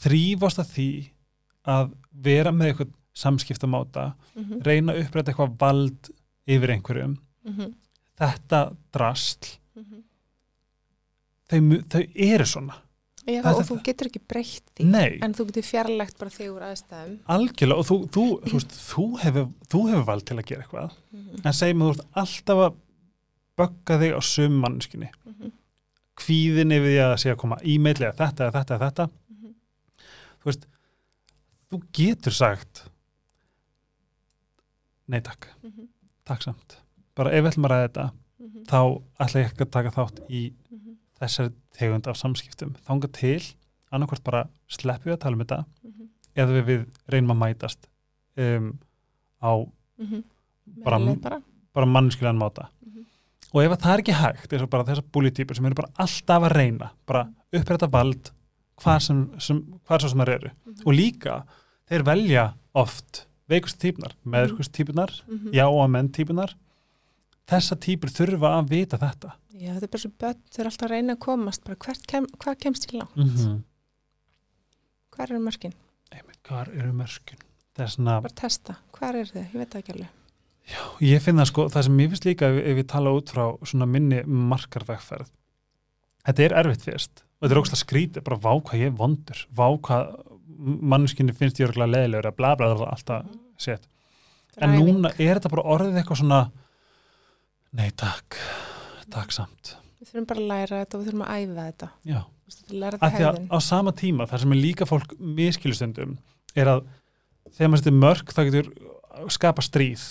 þrýfast að því að vera með eitthvað samskiptamáta Mhm. reyna að uppræta eitthvað vald yfir einhverjum Mhm. þetta drastl þau, þau eru svona Já, Þetta- og þú getur ekki breytt því Nei. en þú getur fjarlægt bara þig úr aðstæðum algjörlega og þú, þú, þú, þú, hefur, hefur vald til að gera eitthvað en segjum að þú ert alltaf að bögga þig á söm mannskinni Mhm. kvíðin yfir því að sé að koma e-mail eða þetta eða þetta eða þetta Mhm. þú veist, þú getur sagt nei takk, Mhm. takk samt bara ef við ætlum að ræða þetta Mhm. þá ætla ég ekki að taka þátt í Mhm. þessari tegund af samskiptum þanga til, annarkvort bara sleppu við að tala um þetta Mhm. eða við, við reynum að mætast um, á. Bara- bara. mannskilan máta. Og ef að það er ekki hægt, eins og bara þessar búlitýpur sem eru bara alltaf að reyna bara uppræta vald hvað sem, sem, hvað sem það eru. Mhm. og líka, þeir velja oft veikust típunar, meðurkust típunar Mhm. já og menn típunar þessa típur þurfa að vita þetta. Já, þetta er bara svo börn, þau eru alltaf að reyna að komast bara hvert kem, hvað kemst í langt? Mm -hmm. hvar eru mörkin, Einmitt, hvar eru mörkin? Það er svona, bara testa, hvar eru þau? Ég veit ekki alveg ég finn það sko það sem ég finnst líka ef, ef ég tala út frá svona minni markarvegferð þetta er erfitt fyrst. Og þetta er ógst að skrítið, bara vá hvað ég vondur vá hvað mannskinni finnst ég örgulega leðilegur að bla bla bla alltaf sett en núna er þetta bara orðið eitthvað svona nei takk takk samt. Við þurfum bara að læra þetta og við þurfum að æfa þetta. Já. Þetta því að á sama tíma þar sem er líka fólk miskilustundum er að þegar maður setur mörg það getur skapa stríð.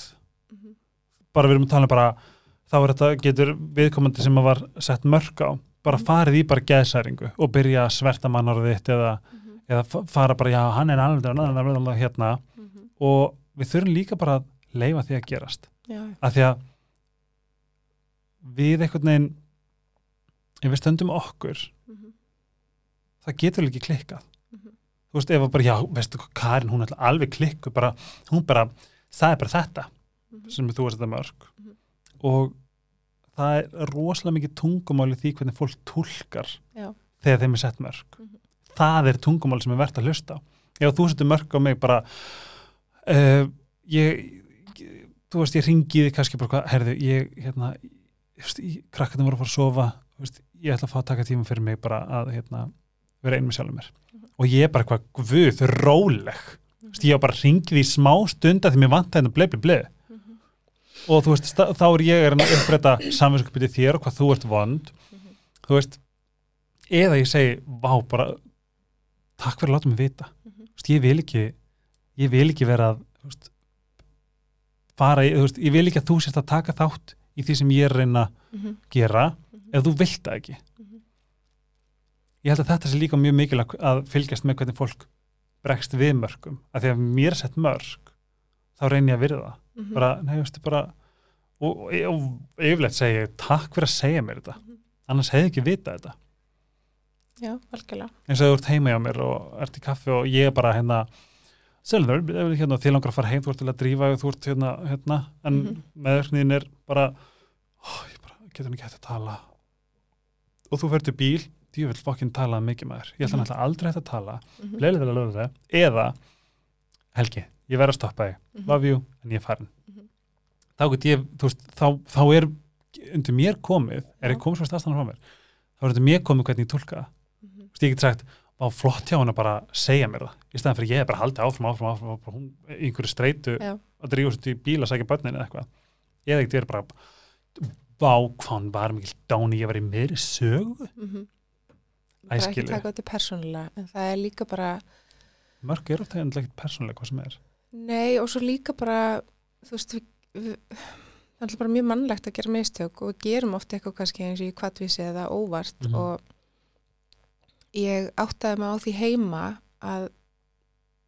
Bara við erum að tala um bara þá er þetta getur viðkomandi sem að var sett mörg á bara Mhm. farið í bara geðsæringu og byrja að sverta mannorðið þitt eða, Mhm. eða fa- fara bara já hann er alveg alveg hérna Mhm. og við þurfum líka bara að leifa því að gerast Já, af því að við einhvern veginn ef við stöndum okkur Mhm. það getur ekki klikkað Mhm. þú veist, ef að bara, já, veistu hvað Karin, hún er alveg klikku, bara, hún bara það er bara þetta Mhm. sem þú veist þetta mörg Mhm. og það er rosalega mikið tungumáli því hvernig fólk túlkar Já. þegar þeim er sett mörg Mhm. það er tungumáli sem er verðt að hlusta ef þú setur mörg á mig bara uh, ég, ég þú veist, ég ringi þig kannski bara hvað, herðu, ég, hérna krakkarnir voru að fara að sofa veist, ég ætla að fá að taka tíma fyrir mig bara að, hérna, vera ein með sjálfum mér Mhm. og ég er bara hvað, guð, róleg þú veist, ég á bara ringið í smá stund að því mér vant þetta bleið, bleið, bleið Mhm. Og þú veist, þá er ég að uppræta samvinskupið þér og hvað þú ert vond Mhm. þú veist eða ég segi, vá, bara takk fyrir að láta mig vita Mhm. þú veist, ég vil ekki ég vil ekki vera að veist, fara í, veist, ég vil ekki að þú sérst að taka þátt í því sem ég er reyna að Mhm. gera Mhm. ef þú vilt það ekki Mhm. ég held að þetta sé líka mjög mikilvægt að fylgjast með hvernig fólk bregst við mörgum, að því að mér sett mörg þá reyni ég að virða það Mhm. bara, nei, veistu, bara og, og, og yfirleitt segi ég, takk fyrir að segja mér þetta Mhm. annars hefði ekki vita þetta já, algjörlega eins og þú ert heima hjá mér og ert í kaffi og ég er bara hérna Selður, hérna, þið langar að fara heim, þú ert til að drífa þú ert hérna, hérna en mm. -hmm. meðverkniðin er bara ó, ég bara, getur ekki hægt að tala og þú fyrir til bíl ég vil fokkin tala mikið með þér ég ætla Mhm. náttúrulega aldrei hægt að tala Mhm. Lelelelelele. eða Helgi, ég verð að stoppa þig Mhm. love you, en ég er farin Mhm. þá get ég, veist, þá, þá er undir mér komið, er ég komið svo stafstæðan frá mér, þá er undir mér komið hvernig ég tólka það, Mhm. þú veist, ég get sagt var flott hjá hann að bara segja mér það í staðan fyrir ég er bara haldið áfram, áfram, áfram, áfram hún einhverju streitu Já. að drífa sér í bíl að sækja börnin eða eitthvað eða ekkert verið bara vá, hvað hann var mikil dáni ég var í meiri sögu Mhm. Æ, bara ekki skilur. taka þetta persónulega en það er líka bara mörg er ofta ekkert persónulega hvað sem er nei og svo líka bara þú veist við, við, það er alltaf bara mjög mannlegt að gera mistök og við gerum ofta eitthvað kannski eins og í kvartvísi eða óvart Mhm. og ég áttaði mig á því heima að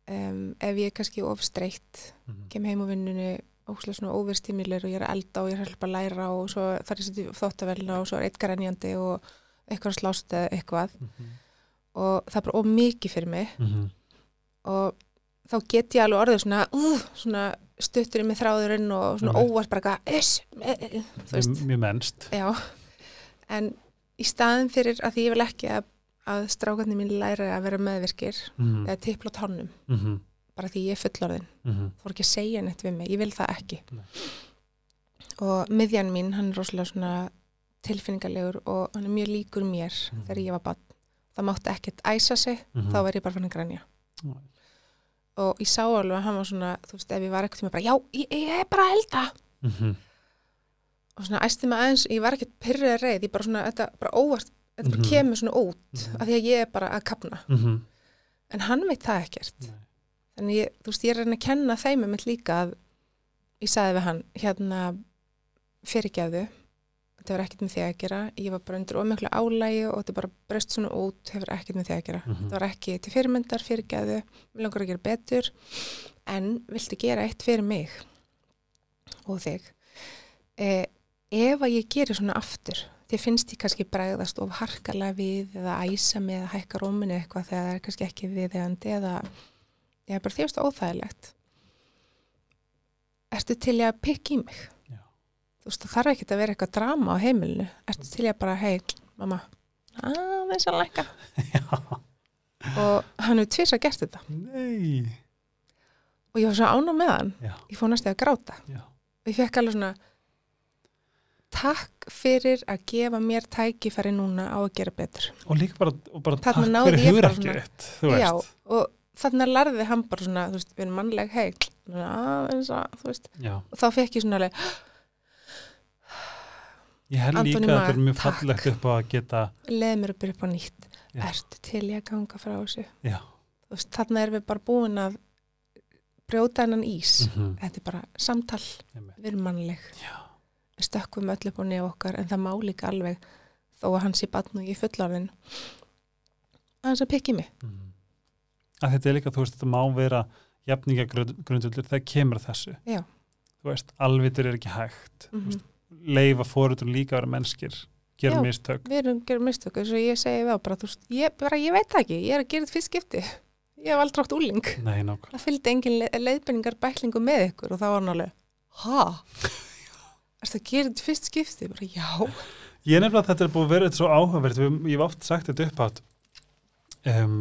um, ef ég er kannski ofstreitt Mhm. kem heim á vinnunni óslega svona óverstimilir og ég er elda og ég er að að læra og svo þar er þetta þóttavelna og svo er eitt grenjandi og eitthvað að slást eða eitthvað Mhm. og það er bara of mikið fyrir mig Mhm. og þá get ég alveg orðið svona, uh, svona stuttur í mig þráðurinn og svona Einmitt. óvart bara eitthvað, iss, eh, eh, veist, mjög, mjög mennst já en í staðin fyrir að því ég vil ekki að, að strákarnir mín læra að vera meðvirkir Mhm. eða tippla á tannum Mhm. bara því ég er fullorðin Mhm. þú voru ekki að segja neitt við mig, ég vil það ekki Nei. og miðjan mín hann er rosalega svona tilfinningalegur og hann er mjög líkur mér Mhm. þegar ég var bann það mátti ekkert æsa sig, Mhm. þá verð ég bara fann að grænja Já. Og ég sá alveg að hann var svona þú veist, ef ég var eitthvað tíma bara, já, ég, ég er bara að elda Mhm. og svona æsti mig aðeins, ég var ekkert pyrrið reið, ég bara svona, þetta bara óvart þetta bara Mhm. kemur svona út Mhm. af því að ég er bara að kapna, Mhm. en hann veit það ekkert Nei. þannig ég, þú veist, ég er að reyna að kenna þeim um mitt líka að ég sagði við hann, hérna fyrirgefðu þetta var ekkert með því að gera. Ég var bara undir ómjökla álægi og þetta bara bröst svona út, hefur ekkert með því að gera. Mhm. þetta var ekki til fyrirmyndar, fyrirgefðu. Við langar að gera betur. En viltu gera eitt fyrir mig og þig? Eh, ef að ég gerir svona aftur því finnst ég kannski bregðast of harkalega við eða æsa mig eða hækka róminu eitthvað þegar það er kannski ekki viðegandi eða ég er bara þjóðst óþægilegt. Ertu til að pikka í mig. Þú veist það þarf ekki að vera eitthvað drama á heimilinu ertu til ég að bara hei mamma aðeins að lækka (laughs) Já. og hann hefur tvís að gert þetta Nei. og ég var svo ána með hann Já. ég fór næstu að gráta Já. og ég fekk alveg svona takk fyrir að gefa mér tækifæri núna á að gera betur og líka bara, og bara takk fyrir veist og þannig lærði hann bara svona þú veist, við erum mannleg hei aðeins að, þú veist já. og þá fekk ég svona alveg ég held Anthony líka að þetta er mjög fallegt upp á að geta leið mér að byrja upp á nýtt Já. ertu til ég að ganga frá þessu þú veist, þannig erum við bara búin að brjóta hennan ís Mhm. þetta er bara samtal, Einmitt. við erum mannleg já. við stökkum öll upp á nef okkar en það má líka alveg þó að hann sé batn og ég er fullorðin aðeins að pikki mig Mhm. að þetta er líka, þú veist, þetta má vera jafninga grunduldur þegar kemur að þessu Já. þú veist, alvitur er ekki hægt mm mm -hmm. Leifa fóruður líka að vera mennskir gera Já. mistök við erum að gera mistök eins og ég segi á bara, veist, ég, bara, ég veit það ekki ég er að gera þetta fyrst skipti ég hef aldrei átt úling nei, það fylgdi engin le leiðbenningar bæklingu með ykkur og þá var hann alveg ha? Erstu að gera þetta fyrst skipti? Bara, já, Ég er nefnilega að þetta er búið að vera þetta svo áhugavert ég hef oft sagt þetta upp átt um,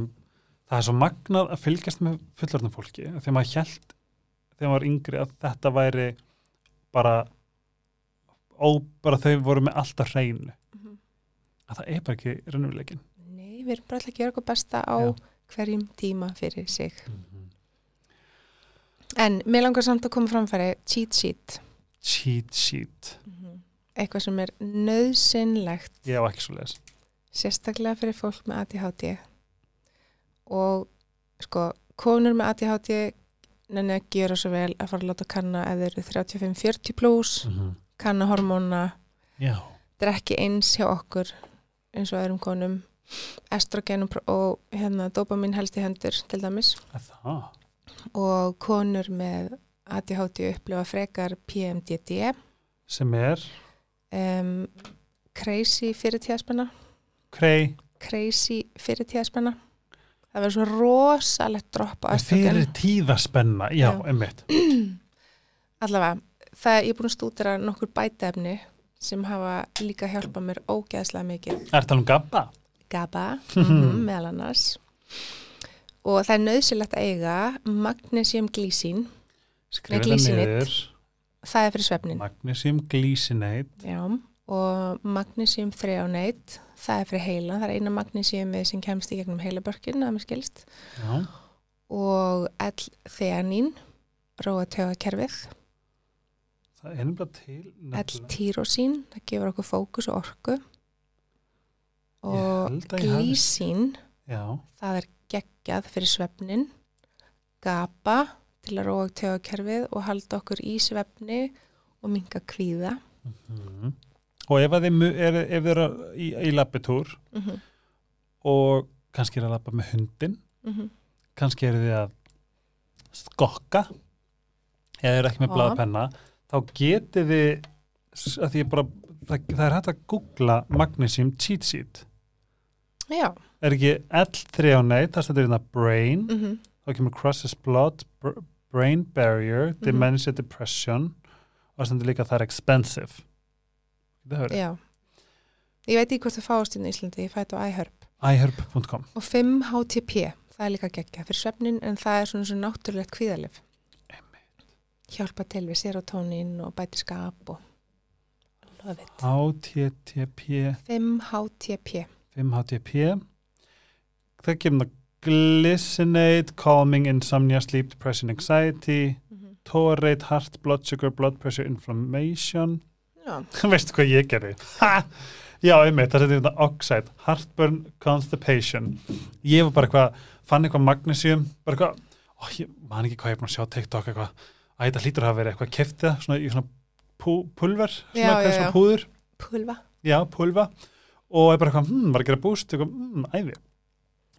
það er svo magnað að fylgjast með fullorðnum fólki að maður held þegar maður var yngri að þetta væri bara ó, bara þau voru með alltaf hreinu. Að það er bara ekki raunveruleikin nei, við erum bara alltaf að gera okkur besta á Já. hverjum tíma fyrir sig. En mér langar samt að koma framfæri cheat sheet. Cheat sheet. Eitthvað sem er nöðsynlegt ég hef ekki svo les sérstaklega fyrir fólk með ADHD og sko, konur með ADHD nenni að gera svo vel að fara að láta kanna ef þeir eru 35-40 plus kanna hormóna já, þetta er ekki eins hjá okkur eins og öðrum konum. Estrogen og, hérna dopamin helst í hendur til dæmis. Og konur með ADHD upplifa frekar PMDD sem er? Um, crazy fyrir tíðaspenna. Krei, crazy fyrir tíðaspenna. Það verður svo rosalegt dropp á östrogen. fyrir tíðaspenna já, Já. einmitt. Allavega, það ég er búin að stúdera nokkur bætefni sem hafa líka hjálpað mér ógeðslega mikið. Er það um gabba? GABA, (laughs) mm meðal annars. Og það er nöðsilegt að eiga magnesium glísín Skrifa það niður. Það er fyrir svefnin. Magnesium glycinate Já, og magnesium þrjáneit það er fyrir heila, það er eina magnesiumið sem kemst í gegnum heilabörkin að mér skilst. Já, og L-theanín róa tögakerfið það er einnig til nefnilega. L-tyrosín, það gefur okkur fókus og orku og glísín það er geggjað fyrir svefnin GABA til að róa tögakerfið og halda okkur í svefni og minga kvíða mhm. Og ef þið er, eru í, í labbitúr mm -hmm. og kannski er að labba með hundin Mm kannski eru þið að skokka eða eru ekki með Já. Þá getið þið að því bara, það, það er hægt að googla magnesium cheat sheet. Já, er ekki L3 það stendur hérna brain mm -hmm. þá kemur crosses blood br brain barrier, Mhm. dementia depression og það stendur líka að það er expensive. Það já. Ég veit ekki hvort það fáast inn í Íslandi, ég fætti á iHerb. iherb.com og 5 HTP, það er líka geggja fyrir svefnin en það er svona svona náttúrulegt kvíðalif hjálpa til við serotonin og bæti skap og HTTP 5 HTP 5-HTP það kemur það glycinate, calming, insomnia, sleep, depression, anxiety Mhm. taurate, heart, blood sugar, blood pressure, inflammation. (laughs) Veistu hvað ég gerði? Ha! Já, einmitt, það setið þetta oxide, heartburn, constipation. Ég var bara eitthvað, fann eitthvað magnesium bara eitthvað, ó, ég man ekki hvað ég er búin að sjá TikTok eitthvað, að þetta hlýtur að hafa verið eitthvað keftið, svona í svona pú, pulver, svona, Já, já, svona já. púður. Pulva já, pulva og ég bara eitthvað, hm, var að gera búst? Eitthvað, hm, æði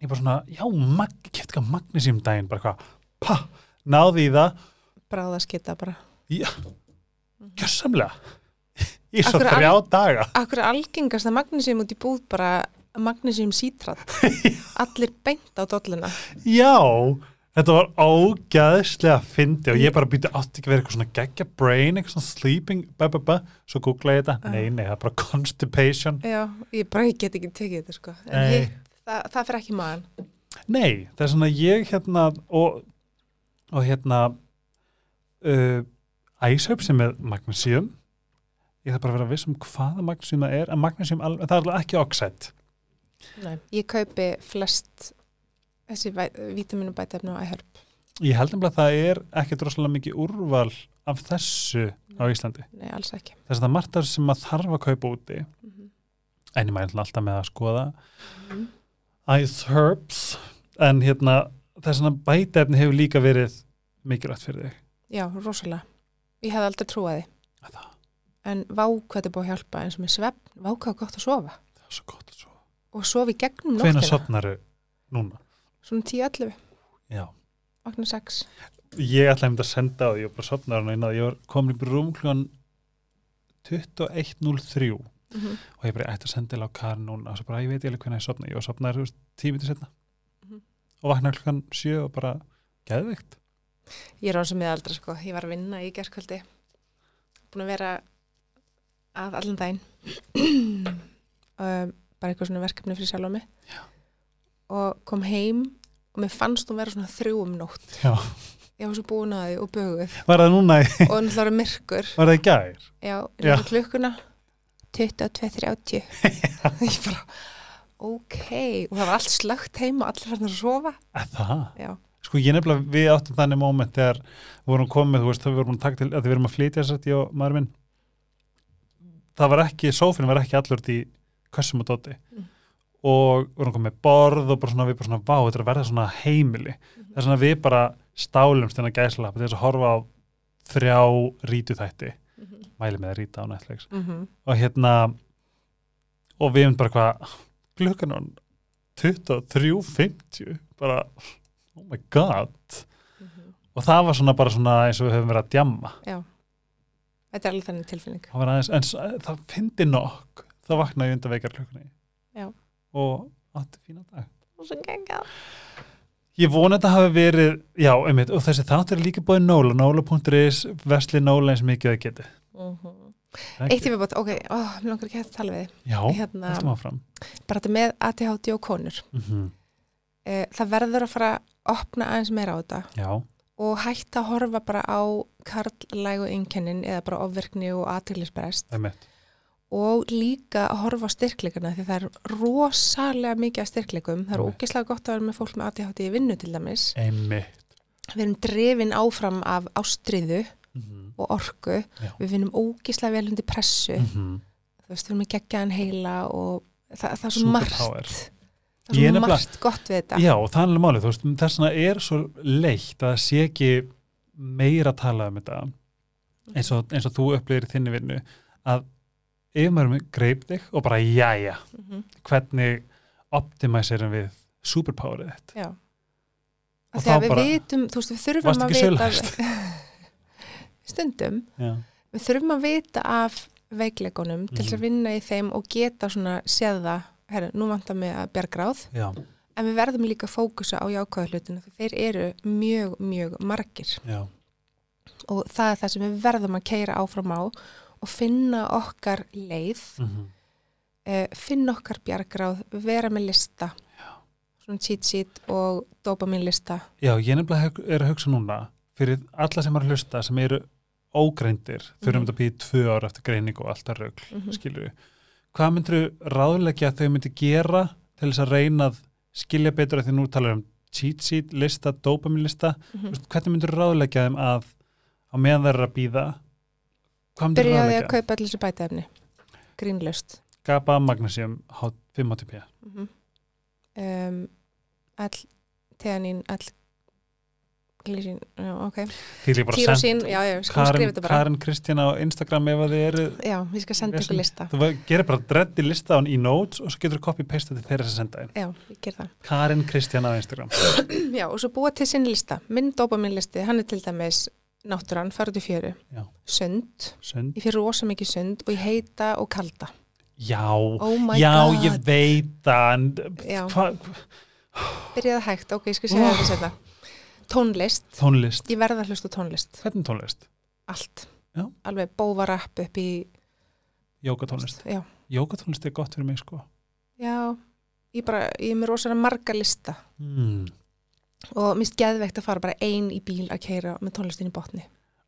ég bara svona, já, mag, kefti eitthvað magnesium daginn, bara eitthvað, pa náði í það, bráðaskitta bara. Gjörsamlega. Í svo Akkur þrjá daga. Akkur algengast að magnesium út í búð bara magnesium sítrat. (laughs) Allir beint á dolluna. Já, þetta var ógæðslega fyndi og ég bara býti átti ekki að vera eitthvað svona geggja brain, eitthvað svona sleeping ba, ba, ba. svo googla ég þetta, Ah. nei, nei, það er bara constipation Já, ég bara ég get ekki tekið þetta sko en Nei. hitt, það, það fyrir ekki í maðan Nei, það er svona ég hérna og, og hérna uh, æshaup sem er magnesium ég þarf bara að vera viss um hvaða magnesium það er en magnesium, það er alveg ekki oxide Nei. Ég kaupi flest þessi vítaminubætefni á iHerb? Ég held um að það er ekki droslega mikið úrval af þessu á Íslandi. Nei, alls ekki. Þess að það er margt af þessu sem maður þarf að kaupa úti. Mm -hmm. en ég mæla alltaf með að skoða Mhm. Ice Herbs. En hérna þess að bætefni hefur líka verið mikilvægt fyrir þig. Já, rosalega. Ég hefði aldrei trúað því. Að það, en vá hvað þetta er búið að hjálpa eins og með svefn, vá hvað er gott að sofa. Það er svo gott að svo og sofa í gegnum nóttina. sopnaru núna? Svona 10-11, Já. Vakna 6 ég ætlaði að mynda að senda á því og bara sopnaði hann inn að ég var komin í rúm klúan 21.03 og mm -hmm. ég bara ég ætti að senda til á Karin núna. Og svo bara ég veit ég alveg hvernig ég sopnaði ég var sopnaði þú veist, tíu mitur setna Mhm. og vaknaði klúan 7 og bara geðvikt Ég er án sem miðaldra sko, ég var að vinna í gerðkvöldi búin að vera að allan daginn. (clears throat) Um, bara eitthvað svona verkefni fyrir sjálf á mig Já. Og kom heim og mér fannst hún vera svona þrjú um nótt Já. ég var svo búin að því og böguð var það núna, í- og náttúrulega myrkur var það í gær? já, Já. já. klukkuna (laughs) 22.30 ég bara ok, og það var allt slögt heima og allir fannir að sofa Að það? já, Sko ég nefnilega, við áttum þannig moment þegar við vorum komið, þú veist, þá við vorum taka til að við vorum að flytja þess að ég og maður minn það var ekki, sófinn var ekki allur í kössum og dóti Mm. Og við vorum komið með borð og bara svona, við bara svona, vá, þetta er að verða svona heimili. Það er svona við bara stálumst inn að gæsla til þess að horfa á þrjá rítuþætti, mm -hmm. mæli með að ríta á Netflix. Mm -hmm. og hérna og við erum bara hvað klukkan er 23.50 bara, oh my god. Og það var svona bara svona eins og við höfum verið að djamma. Þetta er alveg þannig tilfinning. Það var aðeins, en það fyndi nokk. Þá vaknaði undan vekjarklukkunni Já. Og átti fína dag Og svo geggjað. Ég vona þetta hafi verið, já, einmitt, og þessi þáttur er líka búið Nóla, nóla.is, vesli Nóla eins mikið að geti. Mhm. Eitt í viðbót, ok, ó, mér langar ekki að tala við þig. Já, Hérna, þetta má fram. bara þetta með ADHD og konur. Mm Eh, það verður að fara að opna aðeins meira á þetta Já, og hætta að horfa bara á karlægu einkennin eða bara ofverkni og aðtýrlisbrest einmitt. Og líka að horfa styrkleikana því það er rosalega mikið af styrkleikum. Það er ógeðslega gott að vera með fólk með ADHD í vinnu til dæmis. Einmitt. Við erum drefin áfram af ástriðu Mm og orku. Já. Við finnum ógeðslega vel undir pressu. -hmm. Þú veist, við erum með geggjaðan heila og það, það er svo margt. Það er svo margt gott við þetta. Já, og það er alveg málið, þú veist, þess vegna er svo leitt að það sé ekki meira að tala um þetta eins og, eins og þú upplýðir þinni vinnu að yfirmærum greip þig og bara jæja, Mhm. hvernig optimæsirum við superpowerið þitt. Já. Og þá bara- vitum, þú veist, við þurfum Varstu að ekki vita sölhæst? (laughs) stundum, Já, við þurfum að vita af veikleikunum til þess Mhm. að vinna í þeim og geta svona séð það, herru, nú vantar mig að bjargráð, já, en við verðum líka að fókusa á jákvæða hlutinu, því þeir eru mjög, mjög margir já, og það er það sem við verðum að keira áfram á og finna okkar leið, mm uh, finna okkar bjargráð, vera með lista, svona cheat sheet og dopamin lista. já, ég nefnilega er að hugsa núna fyrir alla sem að hlusta sem eru ógreindir, þurfum Mhm. þetta að býja tvö ára eftir greining og alltaf rögl, Mhm. skilur við. Hvað myndir ráðleggja að þau myndi gera til þess að reyna að skilja betur að því nú talar um cheat sheet lista, dopamin lista, Mm Þú veist, hvernig myndir ráðleggja þeim að á meðan þeir eru að býða Byrjaði að kaupa allir þessu bætaefni, grínlöst. Gaba magnesium 5ATP mm um, all teanín, all glísin, já, ok. Því líka bara tírosín, send já, já, sko skrifa Karin, þetta bara. Karin Kristjana á Instagram ef að þið eru já, ég skal senda ykkur lista. þú gerir bara dreddi lista á hann í notes og svo getur þú copy-paste til þeirra sem senda einn já, ég ger það. Karin Kristjana á Instagram. (clears throat) Já, og svo búa til sinn lista, minn dopamin listi hann er til dæmis náttúran, farið til fjöru. Sund, ég fyrir rosa mikið sund og ég heita og kalda. Já, oh já god, ég veit hva, byrjaði hægt, ok, ég skal segja Oh. þetta tónlist, tónlist. Ég verða að hlusta á tónlist. Hvernig tónlist? allt, Já. alveg bóvarapp upp í Jókatónlist Jókatónlist er gott fyrir mig sko. Já. Ég, bara, ég er með rosalega marga lista. Mm. Og finnst geðveikt að fara bara ein í bíl að keira með tónlistin í botni.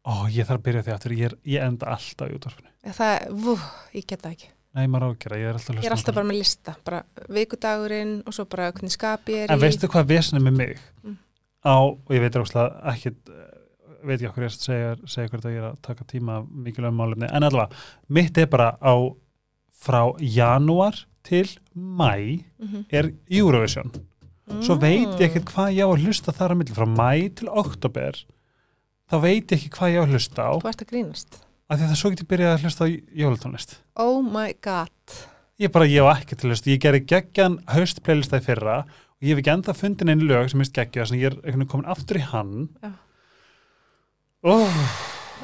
Ó, ég þarf að byrja því aftur, ég, er, ég enda alltaf í útvarfinu það, vú, ég get það ekki. Nei, maður á að gera, ég er alltaf að ég er alltaf bara með lista, bara vikudagurinn og svo bara hvernig skap ég er En í. veistu hvað vesinu með mig? Mm. á, og ég veit rákslega ekki veit ekki okkur ég segja, segja hvert að ég er að taka tíma mikilvægum málefni, en allavega mitt er bara á frá janúar til mæ Mhm. er Eurovision svo veit ég Mm. ekkert hvað ég á að hlusta þar að milli, frá mæ til oktober þá veit ég ekki hvað ég á að hlusta á. Þú ert að grínast. Af því að það svo getur byrjað að hlusta á jólatónlist. Oh my god. Ég bara, ég á ekki til að hlusta, ég gerði geggjan haust playlista í fyrra og ég hef ekki enda fundin einn lög sem mist geggja þannig ég er komin aftur í hann. Já. oh,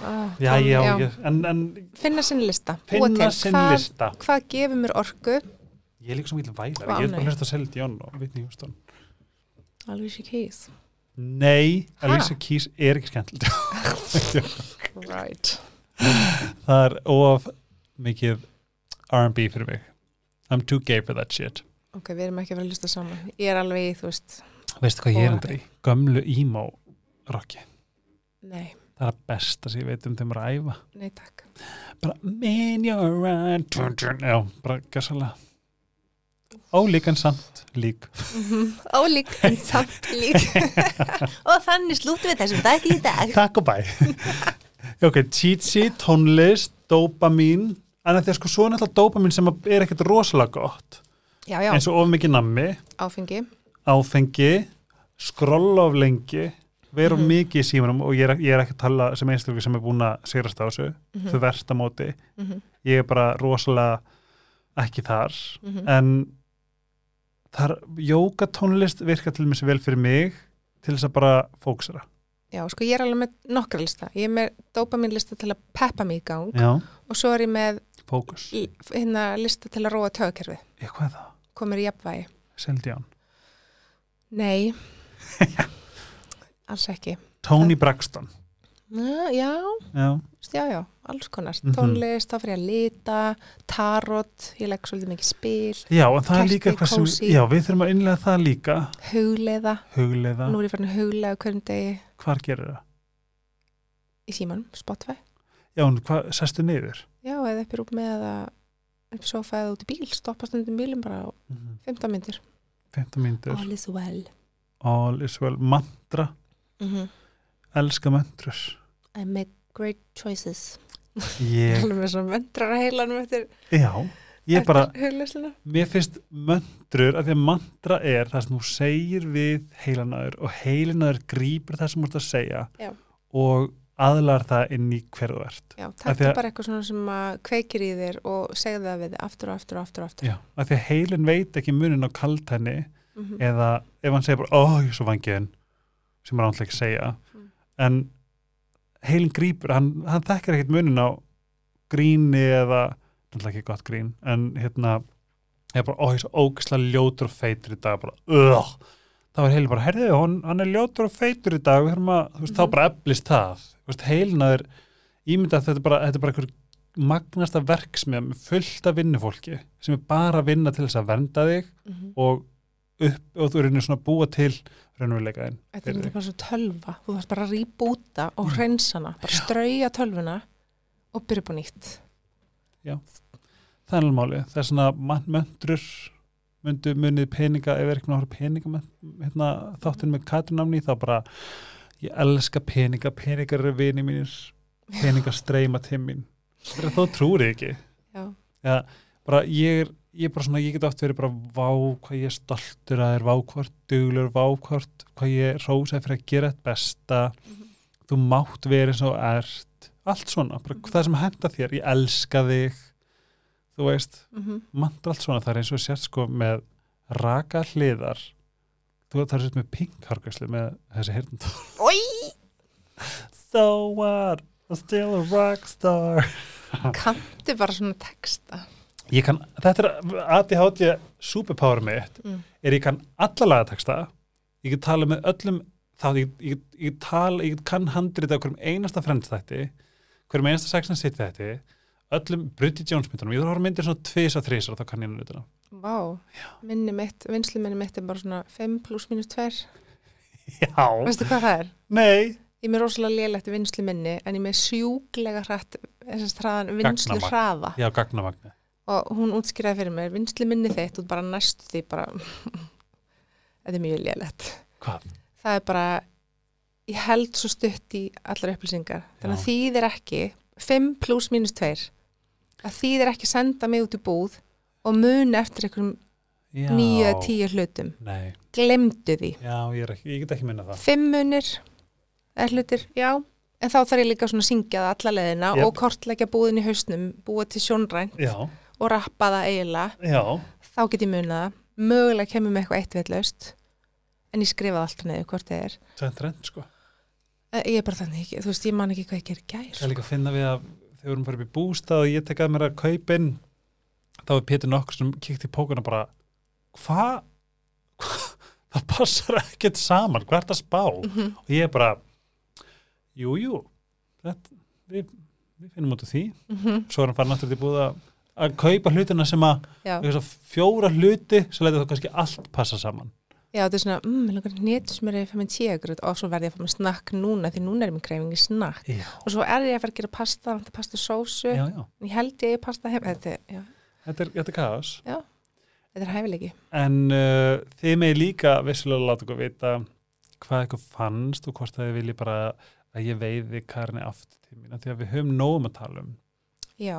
ah, já, já, já. En, en finna sinn lista. Finna sinn lista. hvað gefur mér orku? Ég er líka svo mikil vælar, ég er bara að hlusta Celine Dion og Whitney Houston Alicia Keys. Nei, Ha? Alicia Keys er ekki skemmtilegt. (laughs) Right. Það er of mikið R&B fyrir mig. I'm too gay for that shit. Ok, við erum ekki að vera að hlusta saman. Ég er alveg í, þú veist, veistu hvað ég er endur í? Gömlu emo rocki nei, það er að besta sem ég veit um þeim að æfa nei takk. Bara in your right já, bara gæsalega ólík en samt lík. (laughs) Ólík en samt lík. (laughs) Og þannig slúttum við þessum dag í dag. Takk og bæ. (laughs) Ok, cheat sheet, tónlist dopamin en þetta er sko svo náttúrulega dopamin sem er ekkert rosalega gott. Já, já, eins og of mikið nammi, áfengi. Áfengi skrolla of lengi vera of Mhm. mikið í símanum og ég er, ég er ekki að tala sem einstaklega sem er búin að sigrast á þessu. Mhm, þau versta móti, mhm, ég er bara rosalega ekki þar. Mhm. en þar jókatónlist virkar til mér vel fyrir mig til þess að bara fóksera já, sko ég er alveg með nokkra lista ég er með dopamin lista til að peppa mig í gang já, og svo er ég með Fókus. í- hérna lista til að róa tögkerfið Ég, hvað er það? komir í jafnvægi Seldján. nei (laughs) alls ekki Tony Braxton. Na, já, Já. já, já, alls konar. Mhm. tónlist, þá fyrir að lita tarot, ég legg svolítið mikið spil Já, en það er líka eitthvað sem, já, við þurfum að innlega það líka, hugleiða, hugleiða, nú er ég farin að hugleiða hverjum degi. Hvar gerir það? í símanum, Spotify. Já, en hvað, sestu niður? já, eða upp í rúm með eða upp sofa eða út í bíl, stoppa stundum bílum bara á 15 myndir 15 mínútur, all is well. All is well, mantra, mm elska mantrur. I make great choices Ég, (laughs) alveg svona möndrar að heilanum eftir, já, ég bara, mér finnst mantrur, af því að mantra er það sem þú segir við heilanaður og heilanaður grýpur það sem þú ert að segja Já. og aðlar það inn í hverðu ert. já, Af því takk að- bara eitthvað svona sem að kveikir í þér og segðu það við aftur og aftur og aftur og aftur Já, af því að heilin veit ekki munin á kaltæni Mhm. eða ef hann segir bara, ó, ég er svo vangiðin sem er ántlega ekki að segja Mm. en heilin grýpur hann, hann þekkir ekkert munin á gríni eða, náttúrulega ekki gott grín en hérna ég bara, ó, ég er svo ógislega ljótur og feitur í dag bara, ögh þá er heilin bara, herðu, hann, hann er ljótur og feitur í dag við þurfum að, þú veist, þá Mhm. bara eflist það þú veist, heilin að er ímyndað að þetta er bara, þetta er bara einhver magnasta verksmið með fullt af vinnufólki sem er bara að vinna til þess að vernda þig Mhm. og upp og þú er einhvern svona að búa til raunveruleikaðin Þetta er bara svo tölva, þú þarf bara að rýbúta og hreinsana, bara strauja tölvuna og byrja upp á nýtt. það er alveg máli, það er svona man- möndrur myndu munið peninga ef er ekki náttúrulega peninga hérna, þáttinn með katunamni þá bara ég elska peninga, peningar eru vini mínir. Peningar streyma til mín. Það er þó trúrið ekki. Já. Já, bara ég er ég er bara svona, ég get oft verið bara vá hvað ég er stoltur að þér, vá hvort duglur, vá hvort hvað ég rósaði fyrir að gera þetta besta Mhm. þú mátt verið svo ert allt svona, bara Mhm. það sem henda þér ég elska þig þú veist, Mm mantra allt svona það er eins og sér sko með raka hliðar þú það er svo með pink harkasli með þessi Ói! So what, I'm still a rockstar Kanntu bara svona texta. Ég kann, þetta er ADHD superpower mitt. Mm. er ég kann alla lagateksta ég get tala með öllum þá ég, ég, ég, tala, ég kann handrita hverjum einasta frendstætti hverjum einasta sexan sitt þetta öllum Bridget Jones myndunum, ég þarf að horfa myndir svona tvís og þrís og þá kann ég hann utan á Vá, minni mitt, vinslu minni mitt er bara svona 5 pluss mínus 2. Já, Veistu hvað það er? nei. Ég með rosalega lélegt vinslu minni en ég með sjúklega hrætt þessast hraðan vinslu hraða. Já, gagnamagni og hún útskýraði fyrir mér vinslu minni þitt og bara næstu því bara (laughs) þetta er mjög. Hvað? Það er bara ég held svo stutt í allar upplýsingar þannig að þýðir ekki 5 pluss mínus 2 að þýðir ekki senda mig út í búð og muni eftir einhverjum Já. nýju eða tíu hlutum Nei, glemdu því já, ég, er ekki, ég get ekki minna það fimm munir eða hlutir, já en þá þarf ég líka svona að syngja það alla leðina Jep. og kortleggja búðin í hausnum búa til sjónræn Já, og rappa það eiginlega já, þá get ég munað það, mögulega kemur með eitthvað eitt veitlaust en ég skrifaði alltaf neður hvort það er. Það er trend sko. Ég er bara þannig þú veist, ég man ekki hvað ég gerir Það er líka að finna við að þegar við erum farið upp í bústað og ég tekað mér að kaupa inn þá er Pétur nokkur sem kíkt í pókuna bara hvað hva? (laughs) það passar ekkert saman hvað er það að spá? Mhm. og ég er bara jú, jú við, við finnum út af því. Mhm. svo er hann farin aftur til búið að kaupa hlutina sem að fjóra hluti svo leita þá kannski allt passa saman. Já, þetta er svona mm, ég langar ég fæ mér tíagröð og svo verði ég að fá mér snakk núna því núna er mér kreifingi snakk. Já, og svo er ég að fara að gera pasta, pasta sósu. Já, já. ég held ég pasta heim þetta, Þetta, er, þetta er kaos. Þetta er hæfileiki. En uh, þið með líka vissulega láta okkur vita hvað eitthvað fannst og hvort það vilji bara að ég veiði Karinni aftur til mín því að við höfum nógum að tala um. Já,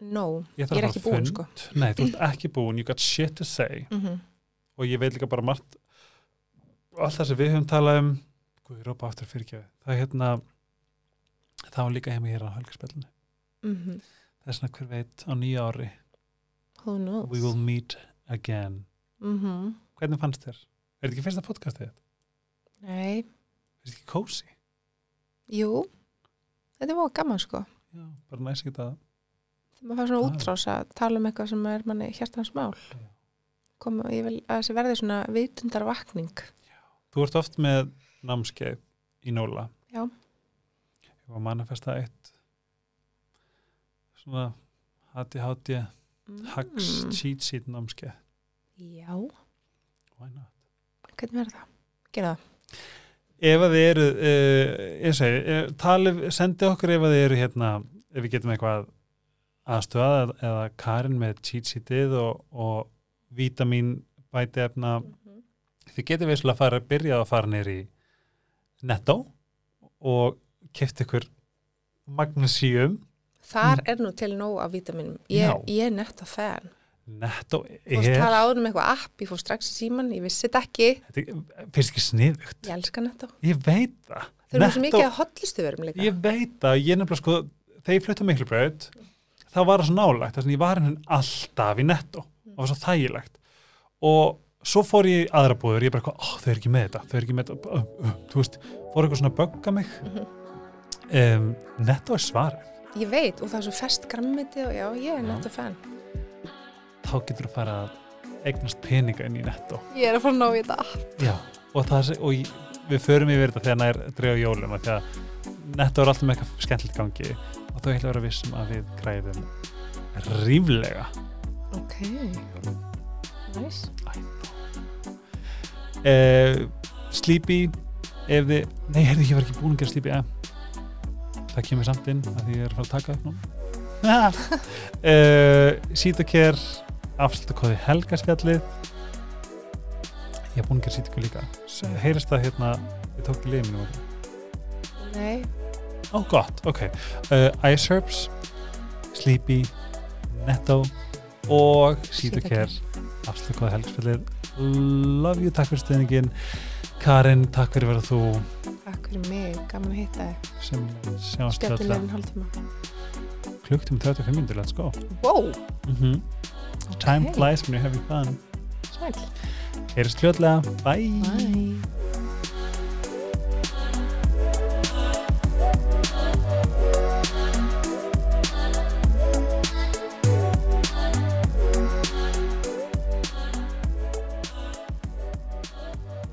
no Ég, Ég er ekki búin, sko. Nei, þú ert ekki búin, you got shit to say. Mm og ég veit líka bara margt allt það sem við höfum talað um Guð, ég rópa aftur fyrir ekki það er hérna þá líka heima hér á helgarspillinu -hmm. það er svona hver veit á nýja ári who knows? we will meet again. Mm Hvernig fannst þér? Er þetta ekki fyrsta podcastið? nei, Er þetta ekki cozy? jú. Þetta mjög gaman sko. Já, bara næst ekki að maður fær svona Ah. útrás að tala um eitthvað sem er manni hjartans mál koma, ég vil að þessi verði svona vitundar vakning Þú ert oft með námskeið í Nóla. Já. Ég var að manifesta eitt svona Hugs Mm. Cheat Sheet námskeið. Já, Why not? hvernig verður það? Gera það Ef að þið eru, uh, ég segi, uh, talið, sendi okkur ef að þið eru hérna, ef við getum eitthvað aðstöða eða, Karin með cheat sheetið og, og vítamin bæti efna, þið getum við að fara að byrja að fara neyri í netto og kefti ykkur magnesium. Þar er nú til nóg af vítaminum Ég, ég er netto Þú veist, er, tala áður um eitthvað app, ég fór strax í síman ég vissi þetta ekki, þetta er- finnst ekki sniðugt. Ég elska netto. Ég veit það. Þau eru svo Netto- mikið að hotlistu verum líka. Ég veit að ég nefnilega sko þegar ég flutta miklu braut þá var það svo nálægt, þess að ég var henni alltaf í netto. Og var svo þægilegt. Og svo fór ég aðra búður ég bara ó þau eru ekki með þetta þau eru ekki með þetta, uh, uh, þú veist fór eitthvað svona að bögga mig. Um, netto er svarið. Ég veit, og það er svo fest grammiti og já, ég er netto fan. Þá getur þú að fara að eignast peninga inn í netto. Ég er að fara að ná í þetta Já, og, það, sé- og ég, við förum yfir þetta þegar nær drefa jólum að netto er alltaf með eitthvað skemmtilegt gangi og þau ætla að vera vissum að við græðum ríflega. Ok. Nice. Uh, Sleepy ef þið, nei herði ég var ekki búin að gera Sleepy eh. það kemur samt inn að því ég er að fara að taka það uh, (laughs) eh, Sýtaker afslutakóði Helgarsfjallið ég er búin að gera Sýtaker líka. Heyrist það hérna, ég tók til liðinu nei. Ó, gott, ok. Uh, Ice Herbs, Sleepy, Netto og Sítokær. Afsluta hvaða helgspillið. Love you, takk fyrir stuðningin. Karin, takk fyrir að vera þú takk fyrir mig, gaman að hitta þig Skemmtilegin hálftíma klukktum 35 minnir, let's go. Wow, Mm -hmm. Time Ok. flies when you're having fun. sæl Heyrist hljóðlega, bye. Bye